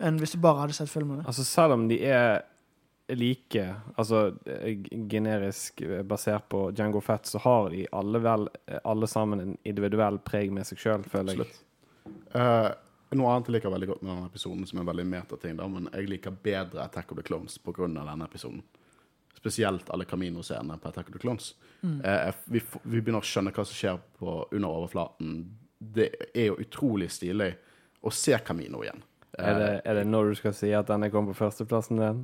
enn hvis du bare hadde sett filmene. Altså Selv om de er like, altså eh, generisk eh, basert på Django Fett, så har de alle vel eh, alle sammen en individuell preg med seg sjøl, føler jeg. Absolutt. Eh, noe annet jeg liker veldig godt med denne episoden, som er veldig metating, men jeg liker bedre Attack of the Clones av denne episoden. Spesielt alle Camino-scenene på Attack of the Clones. Eh, vi, vi begynner å skjønne hva som skjer på, under overflaten. Det er jo utrolig stilig å se Camino igjen. Eh, Er det, er det når du skal si at denne kom på førsteplassen din?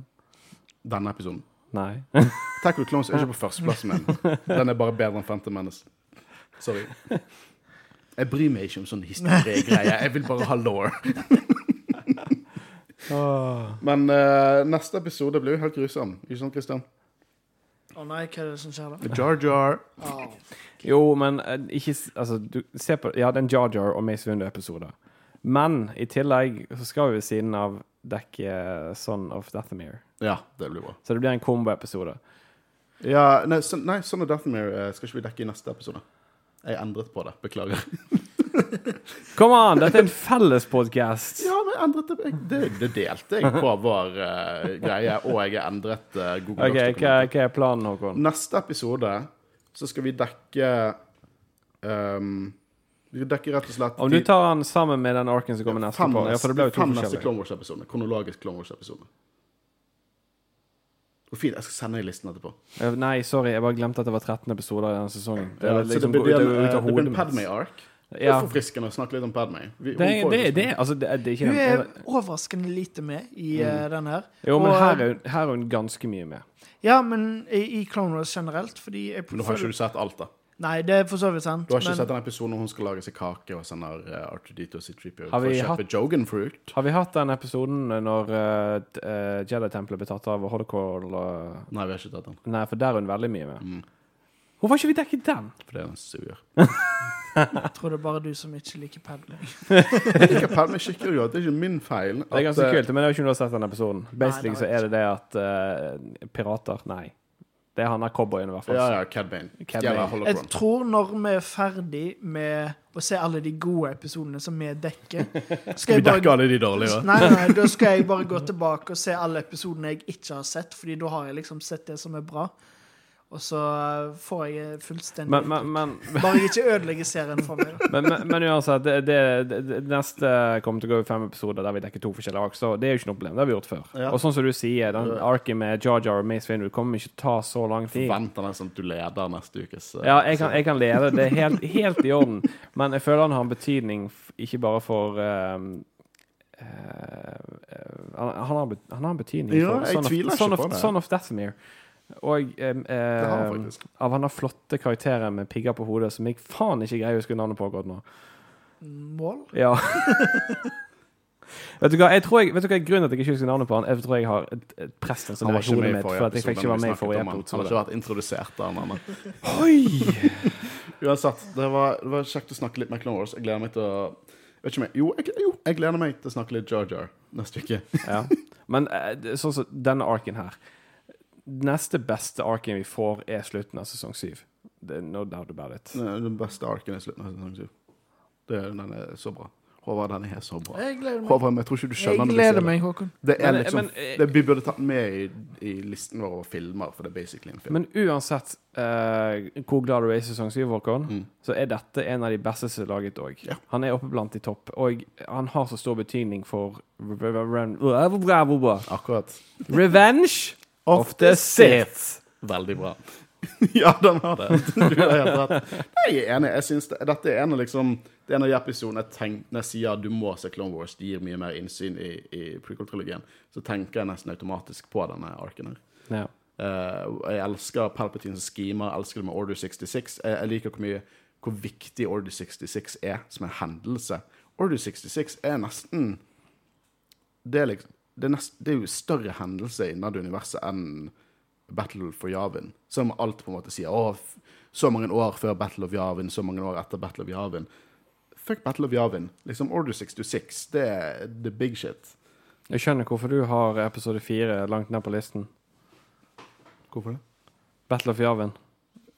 Denne episoden. Nei. Attack of the Clones er ikke på førsteplassen min. Den er bare bedre enn Phantom Menace. Sorry. Jeg bryr meg ikke om sånne historiegreier. Jeg vil bare ha law. Men uh, neste episode blir jo helt grusom. Ikke sant, Christian? Å nei, hva er det som skjer da? Jar Jar. Åh. Jo, men eh, ikke s- Altså, du ser på Ja, det er en Jar Jar og Mace Windu-episode. Men i tillegg så skal vi ved siden av dekke Son of Dathomir. Ja, det blir bra. Så det blir en komboepisode. Ja, nei, son, nei, Son of Dathomir eh, skal ikke vi dekke i neste episode. Jeg endret på det. Beklager. Come an, Dette er en fellespodkast! Ja, men endret det. Det, det delte jeg på vår uh, greie, og jeg har endret uh, Google OK, hva, hva er planen, Håkon? Neste episode så skal vi dekke um, Vi skal dekke rett og slett Om du tar den sammen med den arken som kommer neste fem, på Ja, for det ble jo to fem neste. Clone Wars-episodene. Kronologisk Clone Wars-episode. Hvor fint. Jeg skal sende deg listen etterpå. Eh, Nei, sorry, jeg bare glemte at det var 13 episoder i denne sesongen. Det, Ja, liksom, så det blir en, en mitt. Det er Ja. forfriskende å snakke litt om Padme. Vi, Det, er, det, jo- det, altså, det, det er ikke Hun er overraskende lite med i eh, den her. Jo, men Og- her er, hun- her er hun ganske mye med. Ja, men i, i Clone Wars generelt, fordi jeg Men nå har ikke du sett alt, da. Nei, det er for så vidt sant. Du har ikke men sett den episoden hvor hun skal lage seg kake og sender uh, R2D2 og C3PO for å kjøpe hatt- Jogan fruit. Har vi hatt den episoden når uh, Jedi-tempelet ble tatt av Hodocall og Nei, vi har ikke tatt den. Nei, for der er hun veldig mye med. Mm. Hvorfor har ikke vi dekket den? For det er en suger. jeg tror det er bare du som ikke liker Padme. Jeg liker Padme skikkelig godt. Det er ikke min feil. Det er ganske eh, kult, men jeg vet ikke har sett den episoden. Basically nei, så er det det at uh, pirater Nei. Det er han der cowboyen, i hvert fall. Ja, ja, Cad Bane. Cad Bane. Jeg tror når vi er ferdig med å se alle de gode episodene som vi dekker skal Vi bare dekker alle de dårlige, da. Nei, nei, da skal jeg bare gå tilbake og se alle episodene jeg ikke har sett, Fordi da har jeg liksom sett det som er bra. Og så får jeg fullstendig Men, men, men, Bare jeg ikke ødelegger serien for meg. men, men, men uansett, det, det, det, det neste kommer til å gå i fem episoder der vi dekker to forskjellige ark, så det er jo ikke noe problem. Det har vi gjort før. Ja. Og sånn som du sier, den arken med Jar Jar og Mace Windu kommer ikke til å ta så lang tid. Forventer nesten at du leder neste ukes eh, Ja, jeg kan, jeg kan lede. Det er helt, helt i orden. Men jeg føler han har en betydning ikke bare for um, Uh, uh, han, han, har, han har en betydning Ja, for jeg Son of, tviler ikke Son of, på det. Son of Dathomir. Og eh, han eh, av han har flotte karakterer med pigger på hodet som jeg faen ikke greier å huske navnet på akkurat nå. Mål? Ja. vet du hva, jeg tror jeg, vet du hva grunnen til at jeg ikke husker navnet på han? Jeg tror jeg har et, et press som er ikke hodet mitt. For at jeg fikk ikke være med i forrige episode. han. Har ikke vært introdusert av han ennå. Oi! Uansett, det var, det var kjekt å snakke litt med Clone Wars. Jeg gleder meg til å Vet ikke om jeg, jo, jeg, jo, jeg gleder meg til å snakke litt Jar Jar neste uke. Ja. Men eh, sånn som denne arken her Neste beste arken vi får, er slutten av sesong syv. No doubt about it. Den beste arken er slutten av sesong syv. Den er så bra. Håvard, den er så bra. Jeg gleder meg. Håvard, jeg tror ikke du skjønner jeg gleder meg, Håkon. Det er Men- liksom, men, eh, det, Vi burde tatt den med i, i listen vår over filmer, for det er basically en film. Men uansett uh, hvor glad du er i sesong syv, Håkon, Mm. så er dette en av de beste som er laget òg. Ja. Han er oppe blant de topp, og han har så stor betydning for Revenge Akkurat. of the Sith. Veldig bra. ja, den har det. Du har helt rett. Nei, Jeg er enig. Jeg synes det, Dette er en av liksom det er en av de episodene jeg tenker når jeg sier du må se Clone Wars, det gir mye mer innsyn i, i prequel-trilogien, så tenker jeg nesten automatisk på denne arken her. Ja. Uh, jeg elsker Palpatines schemer, jeg elsker det med Order 66. Jeg, jeg liker hvor mye hvor viktig Order 66 er som en hendelse. Order 66 er nesten Det er, liksom, det er, nest, det er jo større hendelse innad i universet enn Battle for Yavin. Som alt på en måte sier. Å, så mange år før Battle of Yavin, så mange år etter Battle of Yavin. Fuck Battle of Yavin. Liksom Order 66, det er the big shit. Jeg skjønner hvorfor du har episode fire langt ned på listen. Hvorfor det? Battle of Yavin.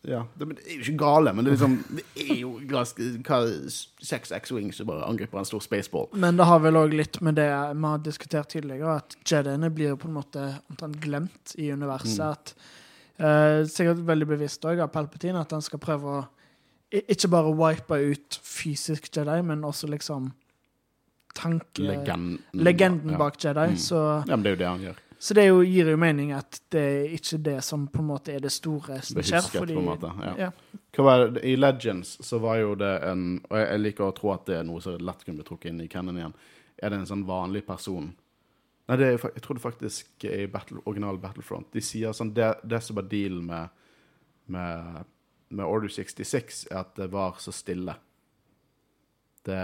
Ja, det, det er jo ikke gale, men det er liksom Det er jo hva, seks X-Wings som bare angriper en stor spaceball. Men det har vel òg litt med det vi har diskutert tidligere, at Jediene blir på en måte omtrent glemt i universet. Mm. At eh, Sikkert veldig bevisst òg av Palpatine at han skal prøve å ikke bare wipe ut fysisk Jedi, men også liksom tanke... Legenden. legenden ja. bak Jedi. Mm. Så, Ja, men det er jo det han gjør. Så det jo, gir jo mening at det er ikke det som på en måte er det store som Det skjer. husket, Fordi, på en måte. Ja. ja. Hva var det? I Legends så var jo det en Og jeg, jeg liker å tro at det er noe som lett kunne bli trukket inn i canon igjen. Er det en sånn vanlig person Nei, det er, jeg tror det faktisk er i battle, original Battlefront. De sier sånn Det, det som var dealen med, med, med Order 66, er at det var så stille. Det,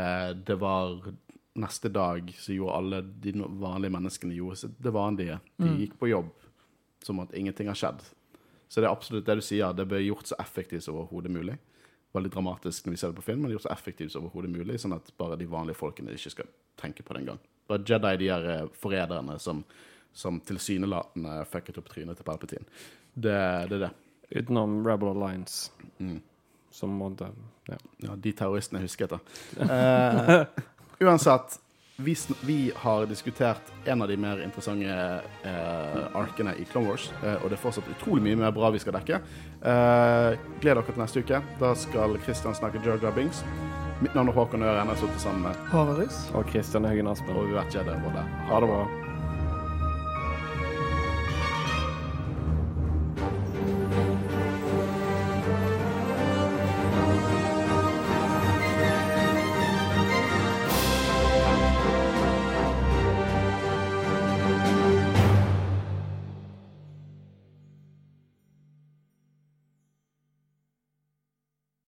det var Neste dag så gjorde alle de vanlige menneskene gjorde så det vanlige. De Mm. gikk på jobb som at ingenting har skjedd. Så det er absolutt det du sier. Det ble gjort så effektivt som overhodet mulig. Veldig dramatisk når vi ser det på film, men gjort så effektivt som overhodet mulig, sånn at bare de vanlige folkene ikke skal tenke på det engang. Bare Jedi, de her eh, forræderne som, som tilsynelatende fucket opp trynet til Palpatine. Det, det er det. Utenom Rebel Alliance, Mm. som måtte ja. Ja, de terroristene husker jeg etter. Uansett, vi, sn- vi har diskutert en av de mer interessante eh, arkene i Clone Wars, eh, og det er fortsatt utrolig mye mer bra vi skal dekke. Eh, gled dere til neste uke. Da skal Kristian snakke Jar Jar Mitt navn er Håkon Øren. Jeg har sittet sammen med Håvaris. Og Kristian Høgen Aspen. og vi vet ikke det. Ha det bra.